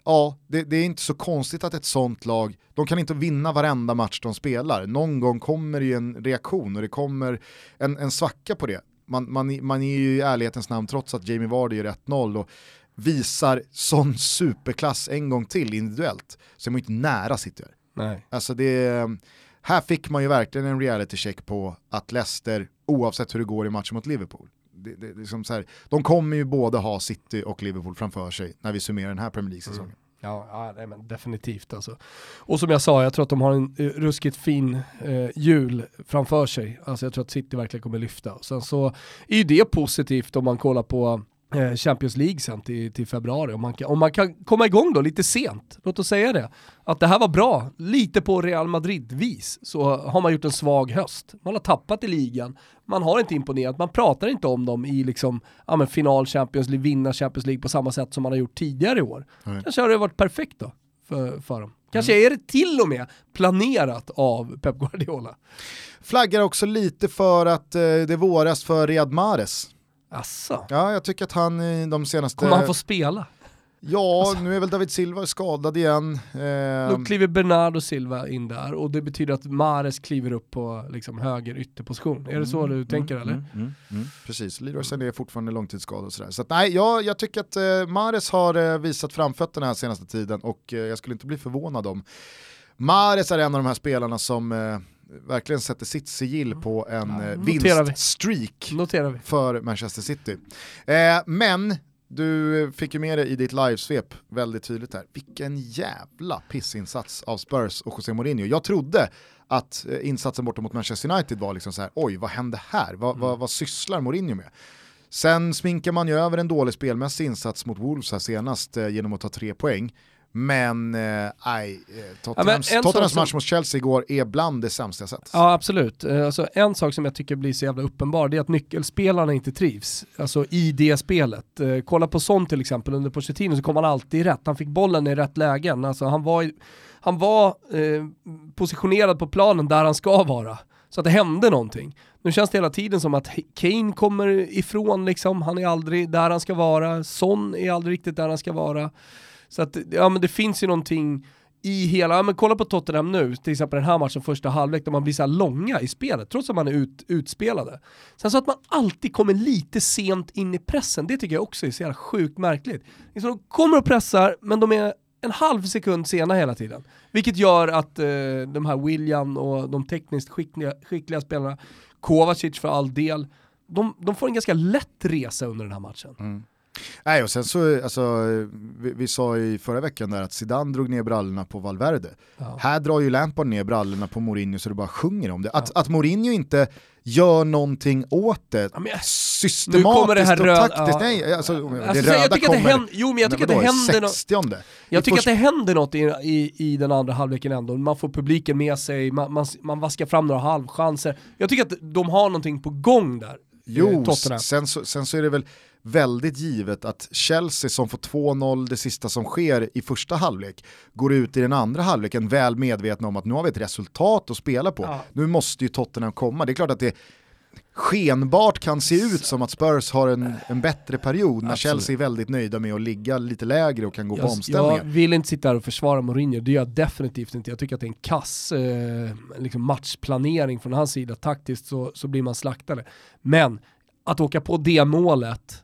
B: ja, det, det, är inte så konstigt att ett sånt lag, de kan inte vinna varenda match de spelar. Någon gång kommer det ju en reaktion och det kommer en, en svacka på det. Man, man, man är ju i ärlighetens namn, trots att Jamie Vardy gör 1-0 och visar sån superklass en gång till individuellt, så är man ju inte nära City.
A: Nej.
B: Alltså det, här fick man ju verkligen en reality check på att Leicester, oavsett hur det går i matchen mot Liverpool, det, det, liksom så här, de kommer ju både ha City och Liverpool framför sig när vi summerar den här Premier League-säsongen. Mm.
A: Ja, ja nej, men definitivt alltså. Och som jag sa, jag tror att de har en uh, ruskigt fin uh, jul framför sig. Alltså jag tror att City verkligen kommer lyfta. Sen så är ju det positivt om man kollar på Champions League sen till, till februari. Om man, kan, om man kan komma igång då lite sent, låt oss säga det. Att det här var bra, lite på Real Madrid-vis, så har man gjort en svag höst. Man har tappat i ligan, man har inte imponerat, man pratar inte om dem i liksom, ja, men final Champions League, vinna Champions League på samma sätt som man har gjort tidigare i år. Mm. Kanske har det varit perfekt då för, för dem. Kanske mm. är det till och med planerat av Pep Guardiola.
B: Flaggar också lite för att eh, det våras för Riyad Mahrez
A: Asså.
B: Ja, jag tycker att han i de senaste...
A: Kommer han få spela?
B: Ja, alltså. nu är väl David Silva skadad igen.
A: Eh... Då kliver Bernardo Silva in där och det betyder att Mares kliver upp på liksom, höger ytterposition. Är det så mm, du tänker mm, eller? Mm,
B: mm, mm. Precis, Leroy Sané är fortfarande långtidsskadad och sådär. Så att, nej, jag, jag tycker att eh, Mares har eh, visat framfötterna här senaste tiden och eh, jag skulle inte bli förvånad om Mares är en av de här spelarna som eh, verkligen sätter sitt sigill på en ja, eh, vinststreak för Manchester City. Eh, men du fick ju med dig i ditt livesvep väldigt tydligt här, vilken jävla pissinsats av Spurs och José Mourinho. Jag trodde att eh, insatsen borta mot Manchester United var liksom så här, oj vad hände här? Va, mm. va, vad sysslar Mourinho med? Sen sminkar man ju över en dålig spelmässig insats mot Wolves här senast eh, genom att ta tre poäng. Men eh, aj, eh, Tottenhams, ja, Tottenhams match som... mot Chelsea igår är bland det sämsta jag sett.
A: Ja absolut. Eh, alltså, en sak som jag tycker blir så jävla uppenbar det är att nyckelspelarna inte trivs. Alltså i det spelet. kolla på sånt till exempel under Pochettino så kom han alltid rätt. Han fick bollen i rätt lägen. Alltså, han var, han var eh, positionerad på planen där han ska vara. Så att det hände någonting. Nu känns det hela tiden som att Kane kommer ifrån liksom, han är aldrig där han ska vara, Son är aldrig riktigt där han ska vara. Så att, ja men det finns ju någonting i hela, ja, men kolla på Tottenham nu, till exempel den här matchen första halvlek där man blir så långa i spelet, trots att man är ut, utspelade. Sen så att man alltid kommer lite sent in i pressen, det tycker jag också är så jävla sjukt märkligt. Liksom, de kommer och pressar, men de är en halv sekund sena hela tiden. Vilket gör att eh, de här William och de tekniskt skickliga, skickliga spelarna, Kovacic för all del, de, de får en ganska lätt resa under den här matchen. Mm.
B: Nej, och sen så, alltså, vi, vi, sa i förra veckan där att Zidane drog ner brallorna på Valverde. Ja. Här drar ju Lampard ner brallorna på Mourinho så det bara sjunger om det. Att, ja. att Mourinho inte gör någonting åt det ja, systematiskt det och taktiskt. Ja. Nej, alltså, alltså, det röda jag tycker kommer... Att det händer,
A: jo men jag tycker att det händer något. Jag tycker att det händer något i, i, i den andra halvleken ändå. Man får publiken med sig, man, man, man vaskar fram några halvchanser. Jag tycker att de har någonting på gång där.
B: Jo, sen så, sen så är det väl väldigt givet att Chelsea som får 2-0 det sista som sker i första halvlek går ut i den andra halvleken väl medvetna om att nu har vi ett resultat att spela på. Ja. Nu måste ju Tottenham komma. Det är klart att det skenbart kan se ut som att Spurs har en, en bättre period när Absolut. Chelsea är väldigt nöjda med att ligga lite lägre och kan gå jag, på omställningar.
A: Jag vill inte sitta här och försvara Mourinho, det gör jag definitivt inte. Jag tycker att det är en kass eh, liksom matchplanering från hans sida. Taktiskt så, så blir man slaktade. Men att åka på det målet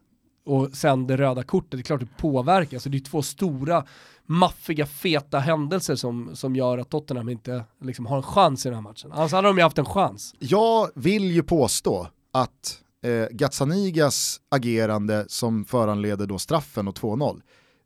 A: och sen det röda kortet, det är klart det påverkar. Så det är två stora, maffiga, feta händelser som, som gör att Tottenham inte liksom, har en chans i den här matchen. Annars hade de ju haft en chans.
B: Jag vill ju påstå att eh, Gazzanigas agerande som föranleder då straffen och 2-0,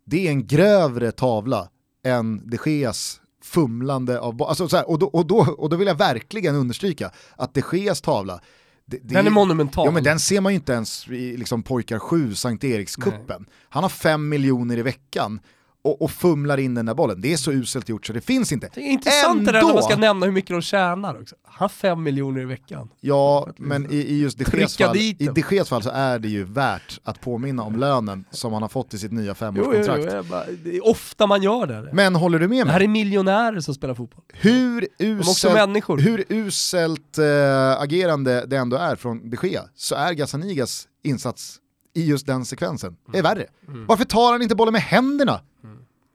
B: det är en grövre tavla än de Geas fumlande av alltså, och, då, och, då, och då vill jag verkligen understryka att de Geas tavla
A: det, det den är monumental.
B: Ja men den ser man ju inte ens i liksom pojkar 7, Sankt Erikskuppen. Han har 5 miljoner i veckan och, och, fumlar in den där bollen. Det är så uselt gjort så det finns inte.
A: Det är intressant Ändå... det där när man ska nämna hur mycket de tjänar också. Han har 5 miljoner i veckan.
B: Ja, men i, i just de Geas fall, i de fall så är det ju värt att påminna om lönen som han har fått i sitt nya femårskontrakt. Jo, jo,
A: bara, det är ofta man gör det.
B: Men håller du med mig?
A: Det här är miljonärer som spelar fotboll.
B: Hur uselt, hur uselt äh, agerande det ändå är från de Gea, så är Gazzanigas insats i just den sekvensen är värre. Mm. Varför tar han inte bollen med händerna? Mm.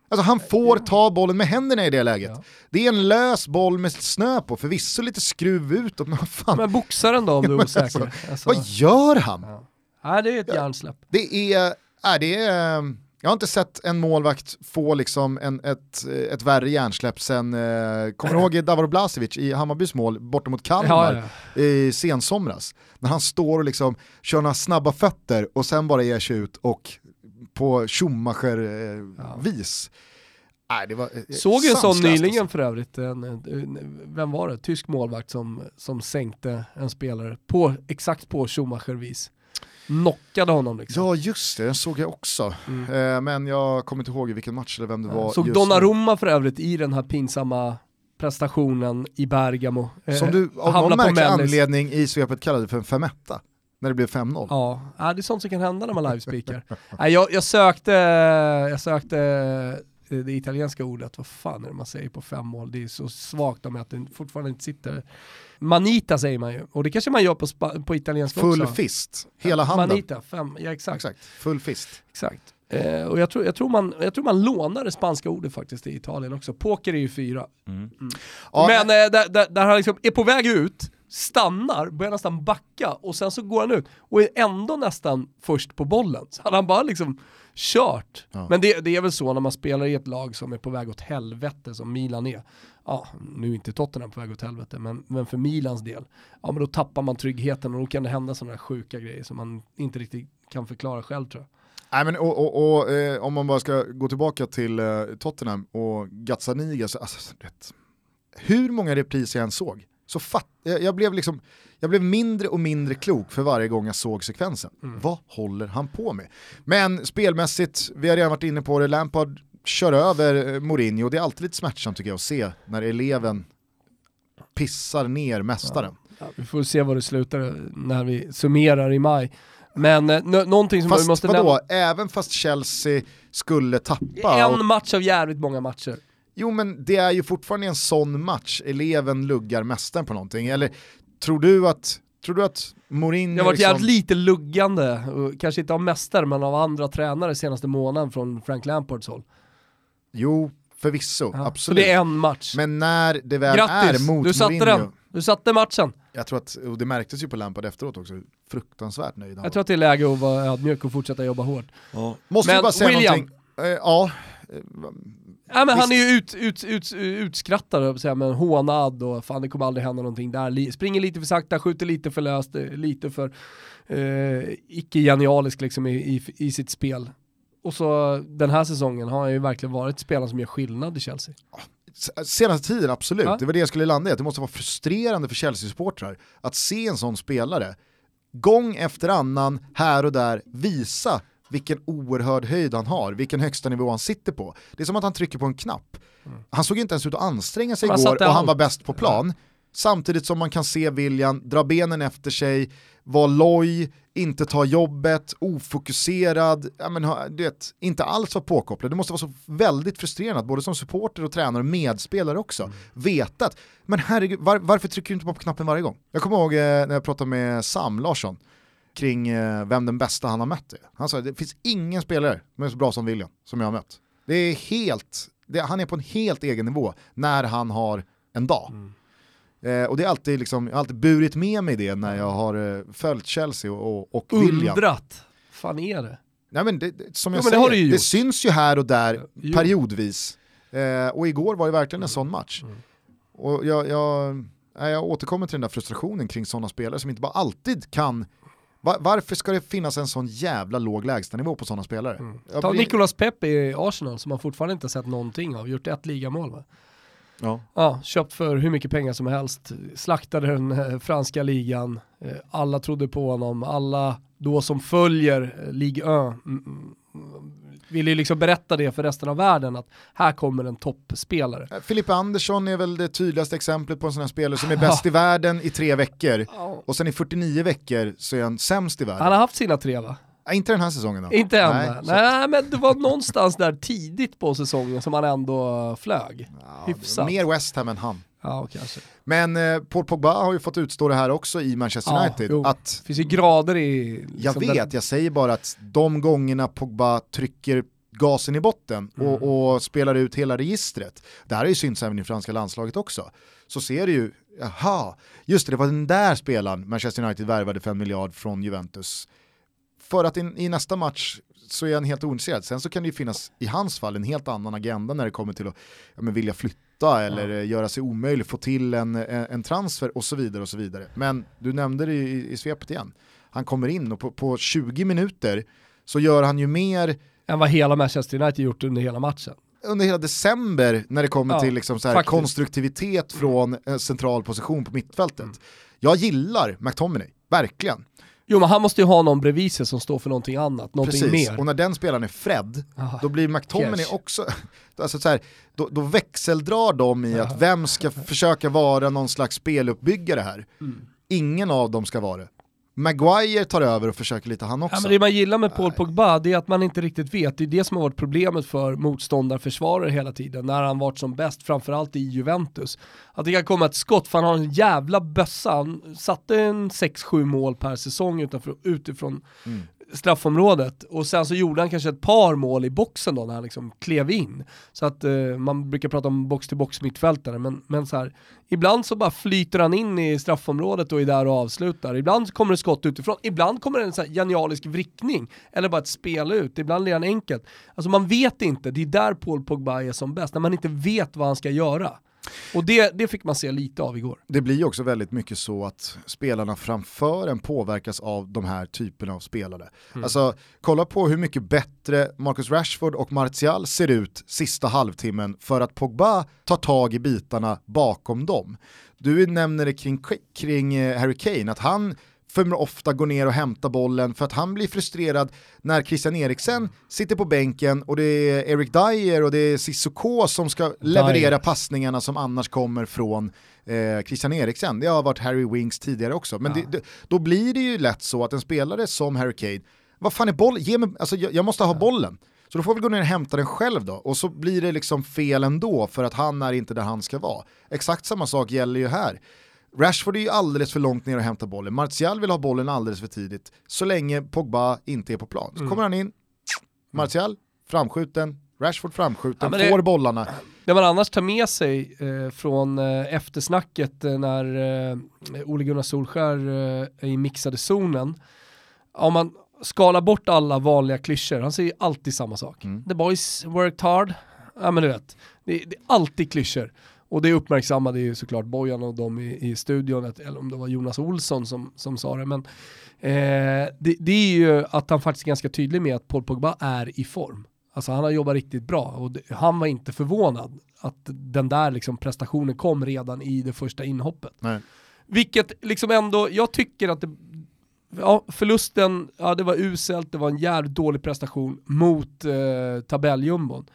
B: Alltså han får ta bollen med händerna i det läget. Ja. Det är en lös boll med snö på, förvisso lite skruv utåt, men vad fan.
A: Men boxaren då om du är osäker? Alltså,
B: alltså. Vad gör han?
A: Ja. Nej, det är ett hjärnsläpp.
B: Det är, äh, det är, jag har inte sett en målvakt få liksom en, ett, ett värre hjärnsläpp sen, eh, kommer du ihåg Davor Blasevic i Hammarbys mål borta mot Kalmar ja, ja. i sensomras? När han står och liksom kör några snabba fötter och sen bara ger sig ut och på Schumacher-vis.
A: Nej, det var Såg ju en sån nyligen alltså. för övrigt, en, en, vem var det? Tysk målvakt som, som sänkte en spelare på, exakt på Schumacher-vis. Knockade honom liksom.
B: Ja just det, den såg jag också. Mm. Eh, men jag kommer inte ihåg i vilken match eller vem det var.
A: Såg Donnarumma för övrigt i den här pinsamma prestationen i Bergamo.
B: Eh, som du av någon märklig anledning i svepet kallade för en femetta när det blev 5-0.
A: Ja, det är sånt som kan hända när man livespeakar. jag, jag, sökte, jag sökte det italienska ordet, vad fan är det man säger på fem mål? Det är så svagt om att det fortfarande inte sitter. Manita säger man ju, och det kanske man gör på, på italienska
B: Full
A: också.
B: Full fist, hela handen.
A: Manita, fem, ja exakt.
B: exakt. Full fist.
A: Exakt. Eh, och jag tror, jag, tror man, jag tror man lånar det spanska ordet faktiskt i Italien också. Poker är ju fyra. Mm. Mm. Ja, men eh, där, där, där han liksom är på väg ut, stannar, börjar nästan backa och sen så går han ut och är ändå nästan först på bollen. Så hade han bara liksom kört. Ja. Men det, det, är väl så när man spelar i ett lag som är på väg åt helvete som Milan är. Ja, nu är inte Tottenham på väg åt helvete, men, men för Milans del, ja men då tappar man tryggheten och då kan det hända sådana här sjuka grejer som man inte riktigt kan förklara själv tror jag.
B: Nej, men, och, och, och eh, om man bara ska gå tillbaka till eh, Tottenham och Gazzaniga, så, alltså, rätt. hur många repriser jag än såg, så fatt, jag, blev liksom, jag blev mindre och mindre klok för varje gång jag såg sekvensen. Mm. Vad håller han på med? Men spelmässigt, vi har redan varit inne på det, Lampard kör över eh, Mourinho. Det är alltid lite smärtsamt tycker jag att se när eleven pissar ner mästaren.
A: Ja. Ja, vi får se vad det slutar när vi summerar i maj. Men eh, någonting som
B: fast,
A: vi måste
B: vadå, nämna... även fast Chelsea skulle tappa...
A: En och... match av jävligt många matcher.
B: Jo men det är ju fortfarande en sån match, eleven luggar mästaren på någonting. Eller tror du att, tror du att Mourinho...
A: Det har varit liksom... jävligt lite luggande, kanske inte av mästare men av andra tränare senaste månaden från Frank Lampards håll.
B: Jo, förvisso, ja, absolut. Så
A: det är en match.
B: Men när det väl Grattis, är mot
A: du satte
B: Mourinho,
A: den. Du satte matchen.
B: Jag tror att, och det märktes ju på Lampard efteråt också, fruktansvärt nöjd
A: Jag tror att det är läge att vara ödmjuk och fortsätta jobba hårt.
B: Ja. Måste men bara säga William, någonting. Uh, ja.
A: Ja, men han är ju ut, ut, ut, utskrattad, säga, men hånad och fan det kommer aldrig hända någonting där. Springer lite för sakta, skjuter lite för löst, eh, lite för eh, icke-genialisk liksom i, i, i, sitt spel. Och så den här säsongen har han ju verkligen varit spelaren som gör skillnad i Chelsea.
B: Senaste tiden, absolut. Ja. Det var det jag skulle landa i, att det måste vara frustrerande för Chelsea-supportrar att se en sån spelare gång efter annan, här och där, visa vilken oerhörd höjd han har, vilken högsta nivå han sitter på. Det är som att han trycker på en knapp. Mm. Han såg inte ens ut att anstränga sig igår och han var bäst på plan. Samtidigt som man kan se William dra benen efter sig, vara loj, inte ta jobbet, ofokuserad, ja, men, du vet, inte alls vara påkopplad. Det måste vara så väldigt frustrerande, både som supporter och tränare och medspelare också. Mm. Veta att, men herregud, var, varför trycker du inte på knappen varje gång? Jag kommer ihåg eh, när jag pratade med Sam Larsson kring eh, vem den bästa han har mött är. Han sa det finns ingen spelare som är så bra som William som jag har mött. Det är helt, det, han är på en helt egen nivå när han har en dag. Mm. Eh, och det är alltid liksom, jag har alltid burit med mig det när jag har eh, följt Chelsea och, och William.
A: Undrat, fan är det?
B: Nej, men det, som jag jo, säger, det, det, syns ju här och där jo. periodvis. Eh, och igår var det verkligen en sån match. Mm. Och jag, jag, jag återkommer till den där frustrationen kring sådana spelare som inte bara alltid kan var, varför ska det finnas en sån jävla låg lägstanivå på sådana spelare? Mm.
A: Ta blir... Nicolas Pepe i Arsenal som man fortfarande inte sett någonting av, gjort ett ligamål va? Ja. ja. Köpt för hur mycket pengar som helst, slaktade den eh, franska ligan, eh, alla trodde på honom, alla då som följer eh, Ligue 1 mm, mm, vill ju liksom berätta det för resten av världen att här kommer en toppspelare.
B: Eh, Filippa Andersson är väl det tydligaste exemplet på en sån här spelare som är bäst i världen i tre veckor och sen i 49 veckor så är han sämst i världen.
A: Han har haft sina tre va?
B: Ja, inte den här säsongen då?
A: Inte än. Nej, Nej, men det var någonstans där tidigt på säsongen som han ändå flög. Ja, Hyfsat.
B: Mer West Ham än han.
A: Ja, kanske.
B: Men eh, Paul Pogba har ju fått utstå det här också i Manchester ja, United. Jo. Att,
A: det finns ju grader i... Liksom
B: jag vet, den... jag säger bara att de gångerna Pogba trycker gasen i botten och, mm. och, spelar ut hela registret, det här har ju synts även i franska landslaget också, så ser du ju, jaha, just det, det var den där spelaren Manchester United värvade för en miljard från Juventus. För att i, i nästa match så är han helt ointresserad. Sen så kan det ju finnas i hans fall en helt annan agenda när det kommer till att ja, men vilja flytta eller ja. göra sig omöjlig, få till en, en transfer och så vidare och så vidare. Men du nämnde det i, i svepet igen. Han kommer in och på, på 20 minuter så gör han ju mer
A: än vad hela Manchester United gjort under hela matchen.
B: Under hela december när det kommer ja, till liksom så konstruktivitet från en central position på mittfältet. Mm. Jag gillar McTominay, verkligen.
A: Jo men han måste ju ha någon bredvid sig som står för någonting annat, någonting
B: Precis.
A: mer.
B: och när den spelaren är Fred, Aha. då blir McTominay Cash. också, alltså så här, då, då växeldrar de i att vem ska försöka vara någon slags speluppbyggare här. Mm. Ingen av dem ska vara det. Maguire tar över och försöker lite han också.
A: Ja, men det man gillar med Paul Pogba det är att man inte riktigt vet, det är det som har varit problemet för motståndarförsvarare hela tiden, när han varit som bäst, framförallt i Juventus. Att det kan komma ett skott, för han har en jävla bössa, han satte en 6-7 mål per säsong utifrån, utifrån mm straffområdet och sen så gjorde han kanske ett par mål i boxen då när han liksom klev in. Så att eh, man brukar prata om box-till-box mittfältare men, men så här, ibland så bara flyter han in i straffområdet och är där och avslutar. Ibland kommer det skott utifrån, ibland kommer det en så här genialisk vrickning eller bara ett spel ut, ibland blir han enkelt. Alltså man vet inte, det är där Paul Pogba är som bäst, när man inte vet vad han ska göra. Och det, det fick man se lite av igår.
B: Det blir ju också väldigt mycket så att spelarna framför en påverkas av de här typerna av spelare. Mm. Alltså, kolla på hur mycket bättre Marcus Rashford och Martial ser ut sista halvtimmen för att Pogba tar tag i bitarna bakom dem. Du nämner det kring, kring eh, Harry Kane, att han för ofta går ner och hämtar bollen för att han blir frustrerad när Christian Eriksen sitter på bänken och det är Eric Dyer och det är Sissoko som ska leverera Dyer. passningarna som annars kommer från eh, Christian Eriksen. Det har varit Harry Winks tidigare också. Men ja. det, då blir det ju lätt så att en spelare som Harry Kane, vad fan är bollen? Ge mig, alltså, jag, jag måste ha ja. bollen. Så då får vi gå ner och hämta den själv då. Och så blir det liksom fel ändå för att han är inte där han ska vara. Exakt samma sak gäller ju här. Rashford är ju alldeles för långt ner och hämtar bollen. Martial vill ha bollen alldeles för tidigt. Så länge Pogba inte är på plan. Så mm. kommer han in, Martial, framskjuten, Rashford framskjuten, ja, det, får bollarna.
A: Det man annars tar med sig eh, från eh, eftersnacket eh, när eh, Ole Gunnar Solskär eh, är i mixade zonen, om man skalar bort alla vanliga klyschor, han säger alltid samma sak. Mm. The boys worked hard, ja men du vet, det, det är alltid klyschor. Och det uppmärksammade ju såklart Bojan och de i, i studion, eller om det var Jonas Olsson som, som sa det. Men eh, det, det, är ju att han faktiskt är ganska tydlig med att Paul Pogba är i form. Alltså han har jobbat riktigt bra och det, han var inte förvånad att den där liksom prestationen kom redan i det första inhoppet.
B: Nej.
A: Vilket liksom ändå, jag tycker att det, ja, förlusten, ja det var uselt, det var en jävligt dålig prestation mot eh, tabelljumbon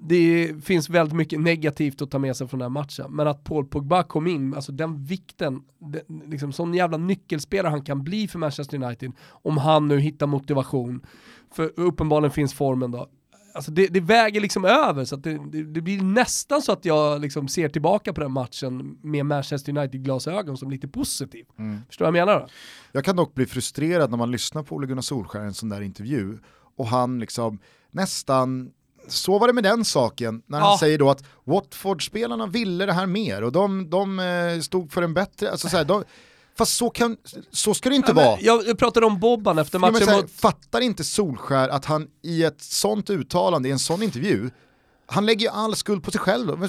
A: det finns väldigt mycket negativt att ta med sig från den här matchen. Men att Paul Pogba kom in, alltså den vikten, den, liksom sån jävla nyckelspelare han kan bli för Manchester United, om han nu hittar motivation, för uppenbarligen finns formen då. Alltså det, det väger liksom över, så att det, det, det, blir nästan så att jag liksom ser tillbaka på den matchen med Manchester United-glasögon som lite positiv. Mm. Förstår du vad jag menar då?
B: Jag kan dock bli frustrerad när man lyssnar på Ole Gunnar Solskjaer i en sån där intervju, och han liksom nästan så var det med den saken när han säger då att Watford-spelarna ville det här mer och de, de eh, stod för en bättre, alltså så här, de, Fast så, kan, så ska det inte ja, vara.
A: Jag, pratade om Bobban efter matchen. Ja,
B: här, mot... Fattar inte Solskär att han i ett sånt uttalande, i en sån intervju, han lägger ju all skuld på sig själv.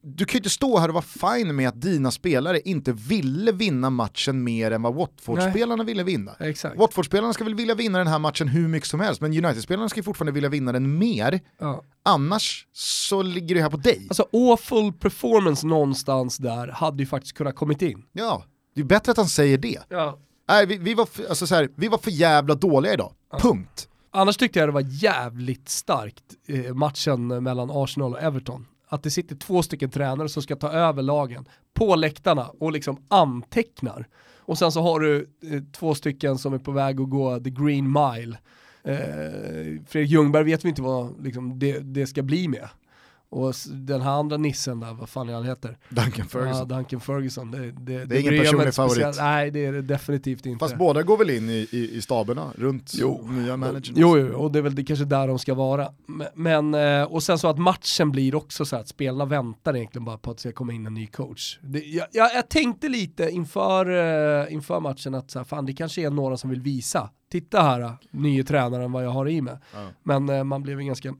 B: Du kan ju inte stå här och vara fine med att dina spelare inte ville vinna matchen mer än vad Watford-spelarna ville vinna. Watford-spelarna ska väl vilja vinna den här matchen hur mycket som helst, men United-spelarna ska ju fortfarande vilja vinna den mer. Ja. Annars så ligger det här på dig.
A: Alltså awful performance någonstans där hade ju faktiskt kunnat kommit in.
B: Ja, det är bättre att han säger det.
A: Ja.
B: Nej, vi, vi, var, alltså så här, vi var för jävla dåliga idag, ja. punkt.
A: Annars tyckte jag det var jävligt starkt eh, matchen mellan Arsenal och Everton. Att det sitter två stycken tränare som ska ta över lagen på läktarna och liksom antecknar. Och sen så har du eh, två stycken som är på väg att gå the green mile. Eh, Fredrik Ljungberg vet vi inte vad liksom, det, det ska bli med. Och den här andra nissen där, vad fan är han heter?
B: Duncan Ferguson.
A: Ja, Duncan Ferguson. Det,
B: det, det är ingen personlig favorit.
A: Nej, det är det definitivt inte.
B: Fast båda går väl in i, i, i staberna runt jo. nya managern?
A: Jo, jo, och det är väl det kanske där de ska vara. Men, eh, och sen så att matchen blir också så att spelarna väntar egentligen bara på att det ska komma in en ny coach. Det, jag, jag, tänkte lite inför, uh, inför matchen att så här, fan det kanske är några som vill visa. Titta här, nye tränaren vad jag har i mig. Ja. Men man blev ganska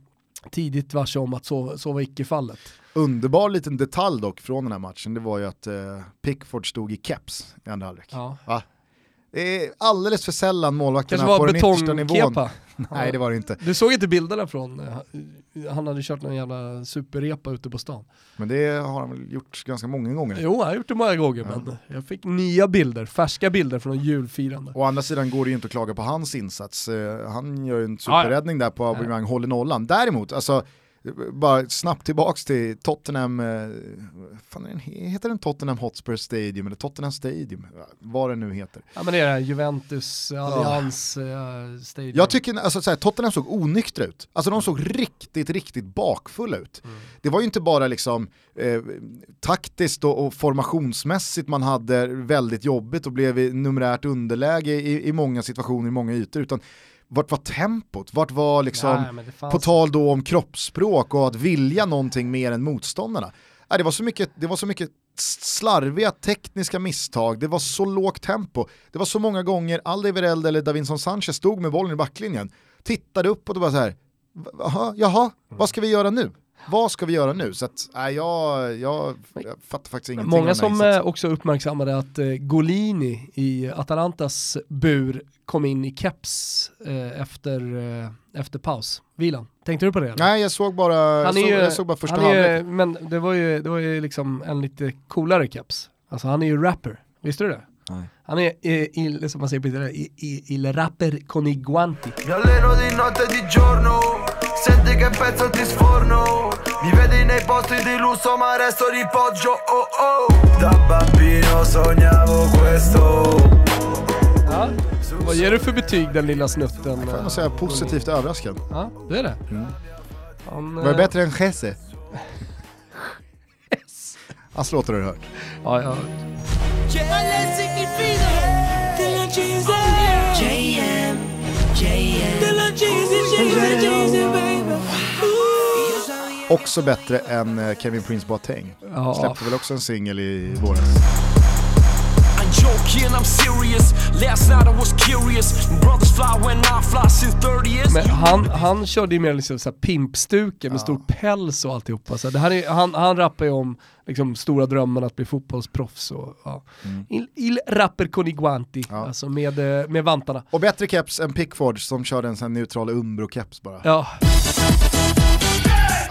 A: tidigt varse om att så, så var icke fallet.
B: Underbar liten detalj dock från den här matchen, det var ju att eh, Pickford stod i keps i andra halvlek. Ja. Det är alldeles för sällan målvakterna på den yttersta nivån. Nej det var det inte.
A: Du såg inte bilderna från, eh, han hade kört någon jävla superrepa ute på stan.
B: Men det har han väl gjort ganska många gånger?
A: Jo, han har gjort det många gånger, ja. men jag fick nya bilder, färska bilder från julfirande.
B: Å andra sidan går det ju inte att klaga på hans insats. Eh, han gör ju en superräddning där på Aubameyang, håller nollan. Däremot, alltså bara snabbt tillbaks till Tottenham, eh, fan den, heter den Tottenham Hotspur Stadium eller Tottenham Stadium? Vad det nu heter.
A: Ja men det är här Juventus Allians ja. Stadium.
B: Jag tycker, alltså så Tottenham såg onyktra ut. Alltså de såg riktigt, riktigt bakfulla ut. Mm. Det var ju inte bara liksom eh, taktiskt och, och, formationsmässigt man hade väldigt jobbigt och blev i numerärt underläge i, i många situationer, i många ytor, utan vart var tempot? Vart var liksom, Nej, fanns... på tal då om kroppsspråk och att vilja någonting mer än motståndarna. Nej, det, var så mycket, det var så mycket slarviga tekniska misstag, det var så lågt tempo, det var så många gånger Aldevereld eller Davinson Sanchez stod med bollen i backlinjen, tittade upp och var så här, jaha, jaha, vad ska vi göra nu? Vad ska vi göra nu? Så att, äh, jag, jag, jag fattar faktiskt ingenting.
A: Många som eh, också uppmärksammade att eh, Golini i Atalantas bur kom in i keps eh, efter, eh, efter paus, vilan. Tänkte du på det? Eller?
B: Nej, jag såg bara, han jag, såg, jag såg bara första
A: halvlek. Men det var, ju, det var ju liksom en lite coolare keps. Alltså han är ju rapper, visste du det? Nej. Han är, eh, il, som man säger på italiano, il rapper con i guanti. Senti che pezzo ti sforno Mi vedi nei posti di lusso ma resto di poggio oh oh Da bambino sognavo questo ja. Vad ger du för betyg den lilla snutten?
B: Jag får säga positivt överraskad.
A: Ja, det är det. Mm.
B: Han, Var det bättre än Jesse? Hans låtar har du hört.
A: Ja, jag har hört.
B: Också bättre än eh, Kevin Prince Boateng. Ja. Släppte väl också en singel i våras.
A: Men han, han körde ju mer liksom så pimpstuke med ja. stor päls och alltihopa. Så det här är, han, han rappar ju om liksom, stora drömmen att bli fotbollsproffs. Och, ja. mm. il, il rapper con i guanti, ja. alltså med, eh, med vantarna.
B: Och bättre keps än Pickford som körde en sån neutral Umbro-keps bara.
A: Ja.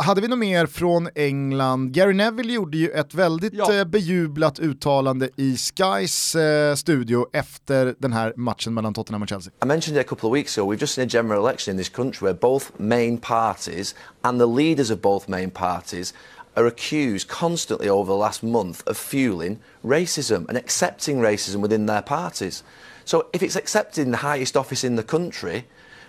B: Hade vi något mer från England? Gary Neville gjorde ju ett väldigt ja. Eh, bejublat uttalande i Skys eh, studio efter den här matchen mellan Tottenham och Chelsea.
F: I mentioned it a couple of weeks ago, we've just seen a general election in this country where both main parties and the leaders of both main parties are accused constantly over the last month of fueling racism and accepting racism within their parties. So if it's accepted in the highest office in the country,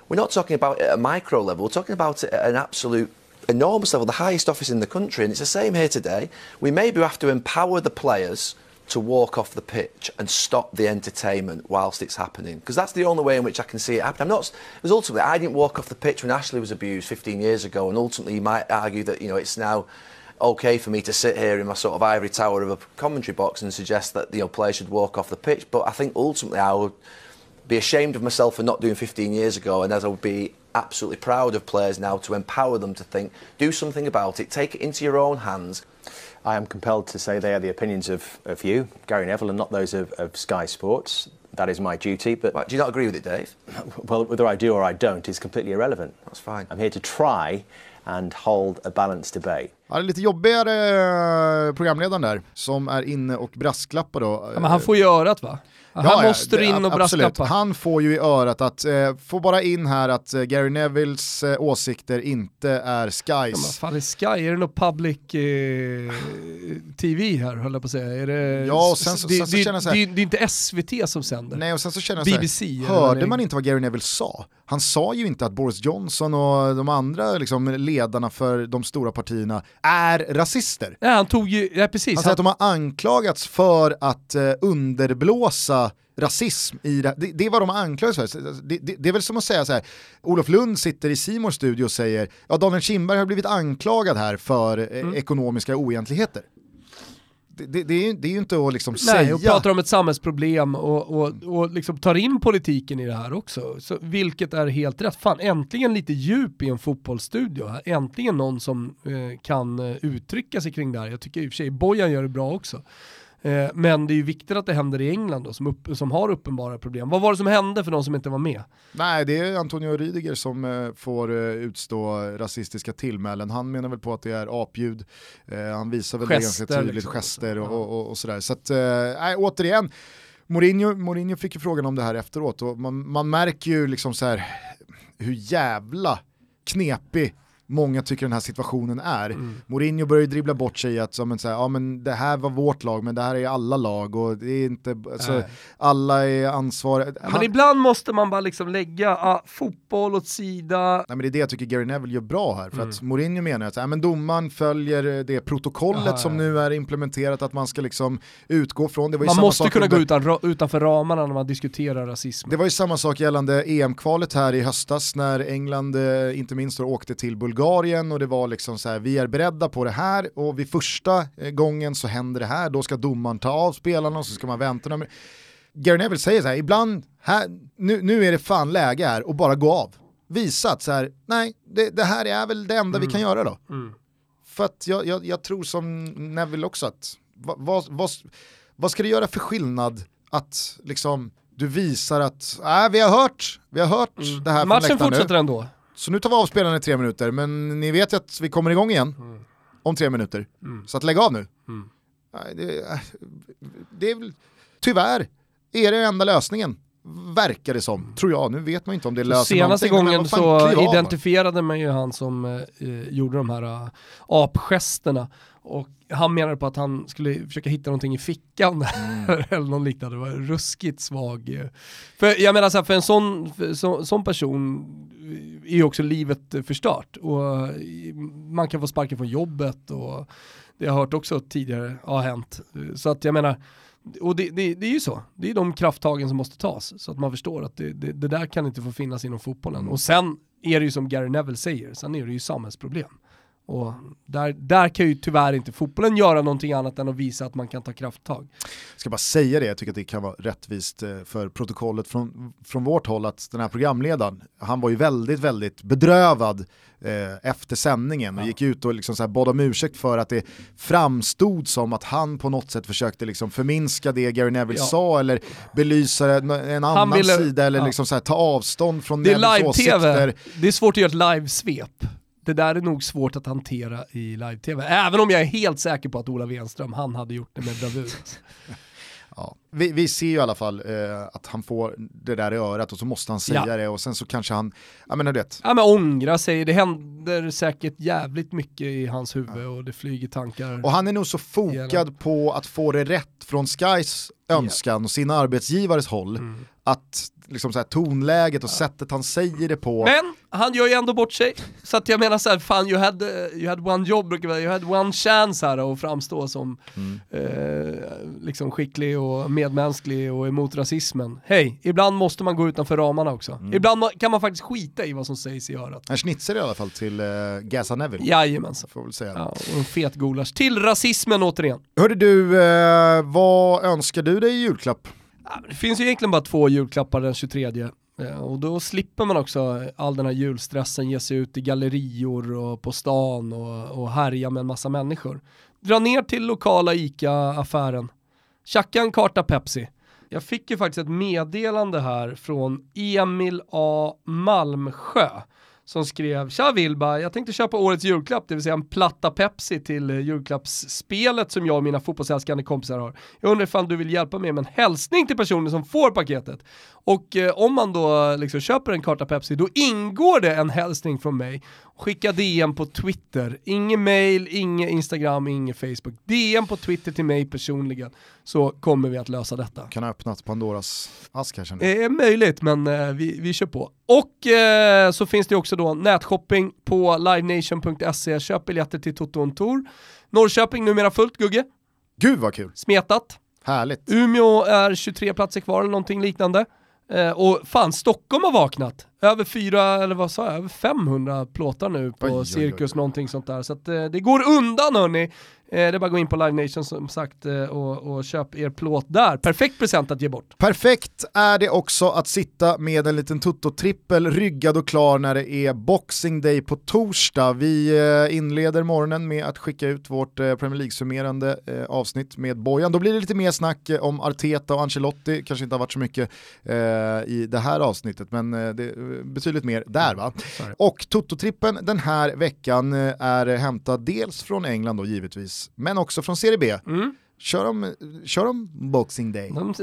F: we're not talking about it at a micro level, we're talking about it at an absolute enormous level, the highest office in the country, and it's the same here today. We maybe have to empower the players to walk off the pitch and stop the entertainment whilst it's happening because that's the only way in which I can see it happen. I'm not because ultimately I didn't walk off the pitch when Ashley was abused 15 years ago, and ultimately you might argue that you know it's now okay for me to sit here in my sort of ivory tower of a commentary box and suggest that you know players should walk off the pitch, but I think ultimately I would be ashamed of myself for not doing 15 years ago, and as I would be absolutely proud of players now to empower them to think, do something about it, take it into your own hands.
G: I am compelled to say they are the opinions of, of you, Gary Neville, and not those of, of Sky Sports. That is my duty. But
F: right, do you not agree with it, Dave?
G: Well, whether I do or I don't is completely irrelevant.
F: That's fine.
G: I'm here to try and hold a balanced debate.
B: Ja, lite jobbigare eh, programledaren där, som är inne och brasklappar då.
A: Ja, men han får ju örat va? Han ja, måste du in och brasklappa.
B: Han får ju i örat att, eh, få bara in här att eh, Gary Nevilles eh, åsikter inte är Skys. Ja,
A: fan är Sky, är det något public eh, TV här höll jag på att säga? Är det,
B: ja, och sen, så, det, sen så
A: det,
B: känner jag så här,
A: det, det, är inte SVT som sänder.
B: Nej, och sen så känner jag BBC. Så här, hörde man inte vad Gary Neville sa? Han sa ju inte att Boris Johnson och de andra liksom, ledarna för de stora partierna är rasister.
A: Nej, han tog ju, ja, precis.
B: Han säger att de har anklagats för att eh, underblåsa rasism i det, det, det är vad de anklagas för. Det, det, det, är väl som att säga så här, Olof Lund sitter i Simors studio och säger, ja Daniel Kindberg har blivit anklagad här för eh, mm. ekonomiska oegentligheter. Det, det, är, det är ju inte att liksom
A: Nej,
B: säga...
A: och pratar om ett samhällsproblem och, och, och liksom tar in politiken i det här också. Så, vilket är helt rätt. Fan, äntligen lite djup i en fotbollsstudio. Här. Äntligen någon som eh, kan eh, uttrycka sig kring det här. Jag tycker i och för sig Bojan gör det bra också. Eh, men det är ju viktigt att det händer i England då, som, upp, som har uppenbara problem. Vad var det som hände för de som inte var med?
B: Nej, det är Antonio Rydiger som eh, får eh, utstå rasistiska tillmälen. Han menar väl på att det är apljud, han visar väl gester, det ganska tydligt, liksom. gester och, och, och, och sådär. Så att, nej, återigen, Mourinho, Mourinho fick ju frågan om det här efteråt och man, man märker ju liksom så här hur jävla knepig många tycker den här situationen är. Mm. Mourinho börjar dribbla bort sig att så, men, så här, ja, men det här var vårt lag men det här är alla lag och det är inte, alltså, alla är ansvariga.
A: Men ibland måste man bara liksom lägga ah, fotboll åt sida.
B: Nej, men det är det jag tycker Gary Neville gör bra här, för mm. att Mourinho menar att ja, men domaren följer det protokollet Aha, som nu är implementerat att man ska liksom utgå från. Det
A: man måste kunna under... gå utan, utanför ramarna när man diskuterar rasism.
B: Det var ju samma sak gällande EM-kvalet här i höstas när England eh, inte minst åkte till Bulgarien Bulgarien och det var liksom så här, vi är beredda på det här och vid första eh, gången så händer det här, då ska domaren ta av spelarna och så ska man vänta. Gary Neville säger så här, ibland, här, nu, nu är det fan läge här och bara gå av. Visa att så här, nej, det, det här är väl det enda mm. vi kan göra då. Mm. För att jag, jag, jag, tror som Neville också att, vad, vad, vad, vad ska det göra för skillnad att liksom du visar att, äh, vi har hört, vi har hört mm. det här
A: Matchen fortsätter nu. ändå.
B: Så nu tar vi av spelarna i tre minuter, men ni vet ju att vi kommer igång igen mm. om tre minuter. Mm. Så att lägg av nu. Mm. Det, det är tyvärr är det enda lösningen. Verkar det som, tror jag. Nu vet man inte om det löser
A: Senaste gången så identifierade man ju han som eh, gjorde de här uh, apgesterna och han menade på att han skulle försöka hitta någonting i fickan mm. eller något liknande. Det var ruskigt svag. Eh. För jag menar så här, för en sån, för så, sån person är ju också livet förstört och man kan få sparken från jobbet och det har jag hört också tidigare har hänt. Så att jag menar, och det, det, det, är ju så, det är de krafttagen som måste tas så att man förstår att det, det, det där kan inte få finnas inom fotbollen. Och sen är det ju som Gary Neville säger, sen är det ju samhällsproblem. Och där, där kan ju tyvärr inte fotbollen göra någonting annat än att visa att man kan ta krafttag.
B: Jag ska bara säga det, jag tycker att det kan vara rättvist eh, för protokollet från, från vårt håll att den här programledaren, han var ju väldigt, väldigt bedrövad eh, efter sändningen och ja. gick ut och liksom så här bad om ursäkt för att det framstod som att han på något sätt försökte liksom förminska det Gary Neville ja. sa eller belysa en annan ville, sida eller ja. liksom så här, ta avstånd från Nevilles åsikter.
A: Det är svårt att göra ett live-svep det där är nog svårt att hantera i live-tv. Även om jag är helt säker på att Ola Wenström, han hade gjort det med bravur.
B: Ja. Vi, vi, ser ju i alla fall eh, att han får det där i örat och så måste han säga ja. det och sen så kanske han, ja men du vet.
A: Ja men ångra sig, det händer säkert jävligt mycket i hans huvud ja. och det flyger tankar.
B: Och han är nog så fokad på att få det rätt från Skys önskan yeah. och sin arbetsgivares håll, mm. att liksom så här, tonläget och ja. sättet han säger det på.
A: Men han gör ju ändå bort sig, så att jag menar så här, fan you had, you had one job, you had one chance här att framstå som mm. eh, liksom skicklig och medmänsklig och emot rasismen. Hej, ibland måste man gå utanför ramarna också. Mm. Ibland kan man faktiskt skita i vad som sägs i örat.
B: En schnitzer i alla fall till uh, Gaza Neville.
A: Jajamensan.
B: Får väl säga.
A: Ja, och en fet gulasch. Till rasismen återigen.
B: Hörde du, eh, vad önskar du dig i julklapp?
A: Det finns ju egentligen bara två julklappar den 23 eh, och då slipper man också eh, all den här julstressen, ge sig ut i gallerior och på stan och, och härja med en massa människor. Dra ner till lokala ICA-affären, tjacka en karta Pepsi. Jag fick ju faktiskt ett meddelande här från Emil A. Malmsjö som skrev “Tja Vilba, jag tänkte köpa årets julklapp, det vill säga en platta Pepsi till eh, julklappsspelet som jag och mina fotbollsälskande kompisar har. Jag undrar ifall du vill hjälpa mig med en hälsning till personen som får paketet. Och eh, om man då liksom köper en karta Pepsi, då ingår det en hälsning från mig. Skicka DM på Twitter, ingen mail, ingen Instagram, ingen Facebook. DM på Twitter till mig personligen, så kommer vi att lösa detta.
B: Kan ha öppnat Pandoras ask här
A: känner Det är möjligt, men eh, vi, vi kör på. Och eh, så finns det också då nätshopping på livenation.se, köp biljetter till Toto Tour. Norrköping numera fullt, Gugge.
B: Gud vad kul!
A: Smetat.
B: Härligt.
A: Umeå är 23 platser kvar eller någonting liknande. Eh, och fan, Stockholm har vaknat. Över fyra, eller vad sa jag, över 500 plåtar nu på oj, Cirkus, oj, oj. någonting sånt där. Så att, eh, det går undan hörni. Eh, det är bara att gå in på Live Nation som sagt eh, och, och köp er plåt där. Perfekt present att ge bort.
B: Perfekt är det också att sitta med en liten tutto-trippel ryggad och klar när det är Boxing Day på torsdag. Vi inleder morgonen med att skicka ut vårt Premier League-summerande avsnitt med Bojan. Då blir det lite mer snack om Arteta och Ancelotti, kanske inte har varit så mycket i det här avsnittet, men det betydligt mer där va. Sorry. Och Toto-trippen den här veckan är hämtad dels från England då givetvis, men också från Serie B. Mm. Kör, de, kör de Boxing Day?
A: De,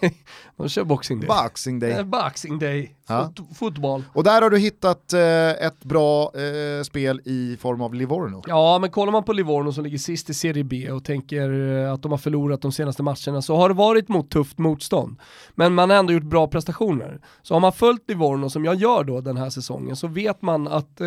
A: de kör Boxing Day.
B: Boxing Day.
A: Eh, boxing Day, ja. Fot fotboll.
B: Och där har du hittat eh, ett bra eh, spel i form av Livorno.
A: Ja, men kollar man på Livorno som ligger sist i Serie B och tänker eh, att de har förlorat de senaste matcherna så har det varit mot tufft motstånd. Men man har ändå gjort bra prestationer. Så har man följt Livorno som jag gör då den här säsongen så vet man att eh,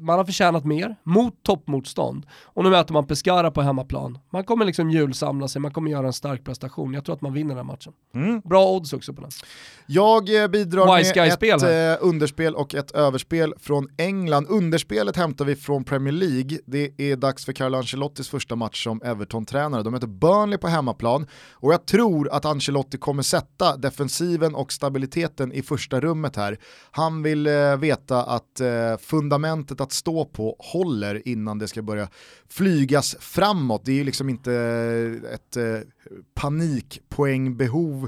A: man har förtjänat mer mot toppmotstånd. Och nu möter man Pescara på hemmaplan. Man kommer liksom julsamla sig, man kommer göra en stark prestation. Jag tror att man vinner den här matchen. Mm. Bra odds också på den.
B: Jag eh, bidrar Wise med ett här. Eh, underspel och ett överspel från England. Underspelet hämtar vi från Premier League. Det är dags för Carlo Ancelottis första match som Everton-tränare. De möter Burnley på hemmaplan och jag tror att Ancelotti kommer sätta defensiven och stabiliteten i första rummet här. Han vill eh, veta att eh, fundamentet att stå på håller innan det ska börja flygas framåt. Det är ju liksom inte ett eh, panikpoängbehov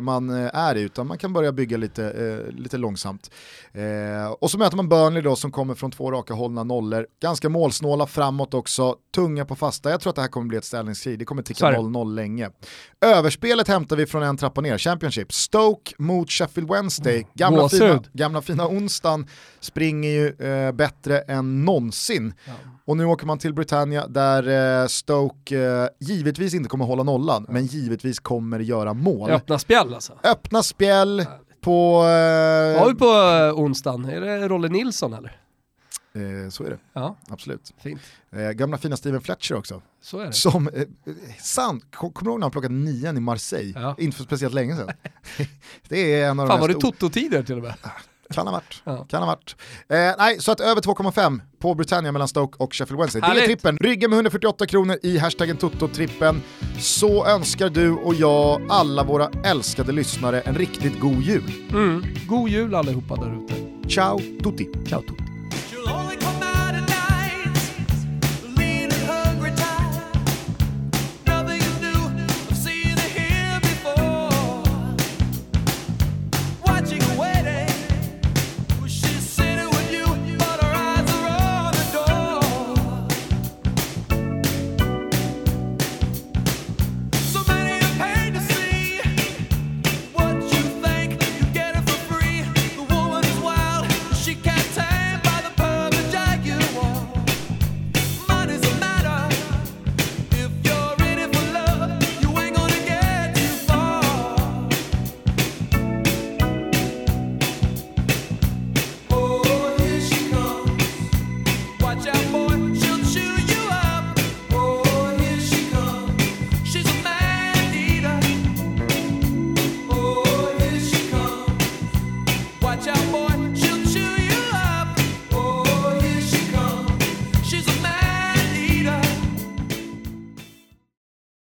B: man eh, är i, utan man kan börja bygga lite, eh, lite långsamt. Eh, och så möter man Burnley då som kommer från två raka hållna nollor, ganska målsnåla framåt också, tunga på fasta. Jag tror att det här kommer bli ett ställningskrig, det kommer ticka 0-0 länge. Överspelet hämtar vi från en trappa ner, Championship. Stoke mot Sheffield Wednesday, mm. gamla, fina, gamla fina onsdagen springer ju eh, bättre än någonsin. Ja. Och nu åker man till Britannia där eh, Stoke eh, givetvis inte kommer hålla nollan, men givetvis kommer göra mål.
A: Spjäll alltså?
B: Öppna spjäll på...
A: Eh... Har vi på eh, onsdagen? Är det Rolle Nilsson eller?
B: Eh, så är det,
A: ja.
B: absolut.
A: Fint.
B: Eh, gamla fina Steven Fletcher också.
A: Så är det.
B: Som, eh, sant, kommer du ihåg när han plockade nian i Marseille? Ja. Inte för speciellt länge sedan. det är en av
A: Fan var det Toto-tider till och med?
B: Kan ha varit. Ja. Kan ha varit. Eh, nej, så att över 2,5 på Britannia mellan Stoke och Sheffield Wednesday. Härligt. Det är trippen. Rygga med 148 kronor i hashtaggen Toto-trippen. Så önskar du och jag alla våra älskade lyssnare en riktigt god jul.
A: Mm. God jul allihopa där ute.
B: Ciao tutti.
A: Ciao tutti.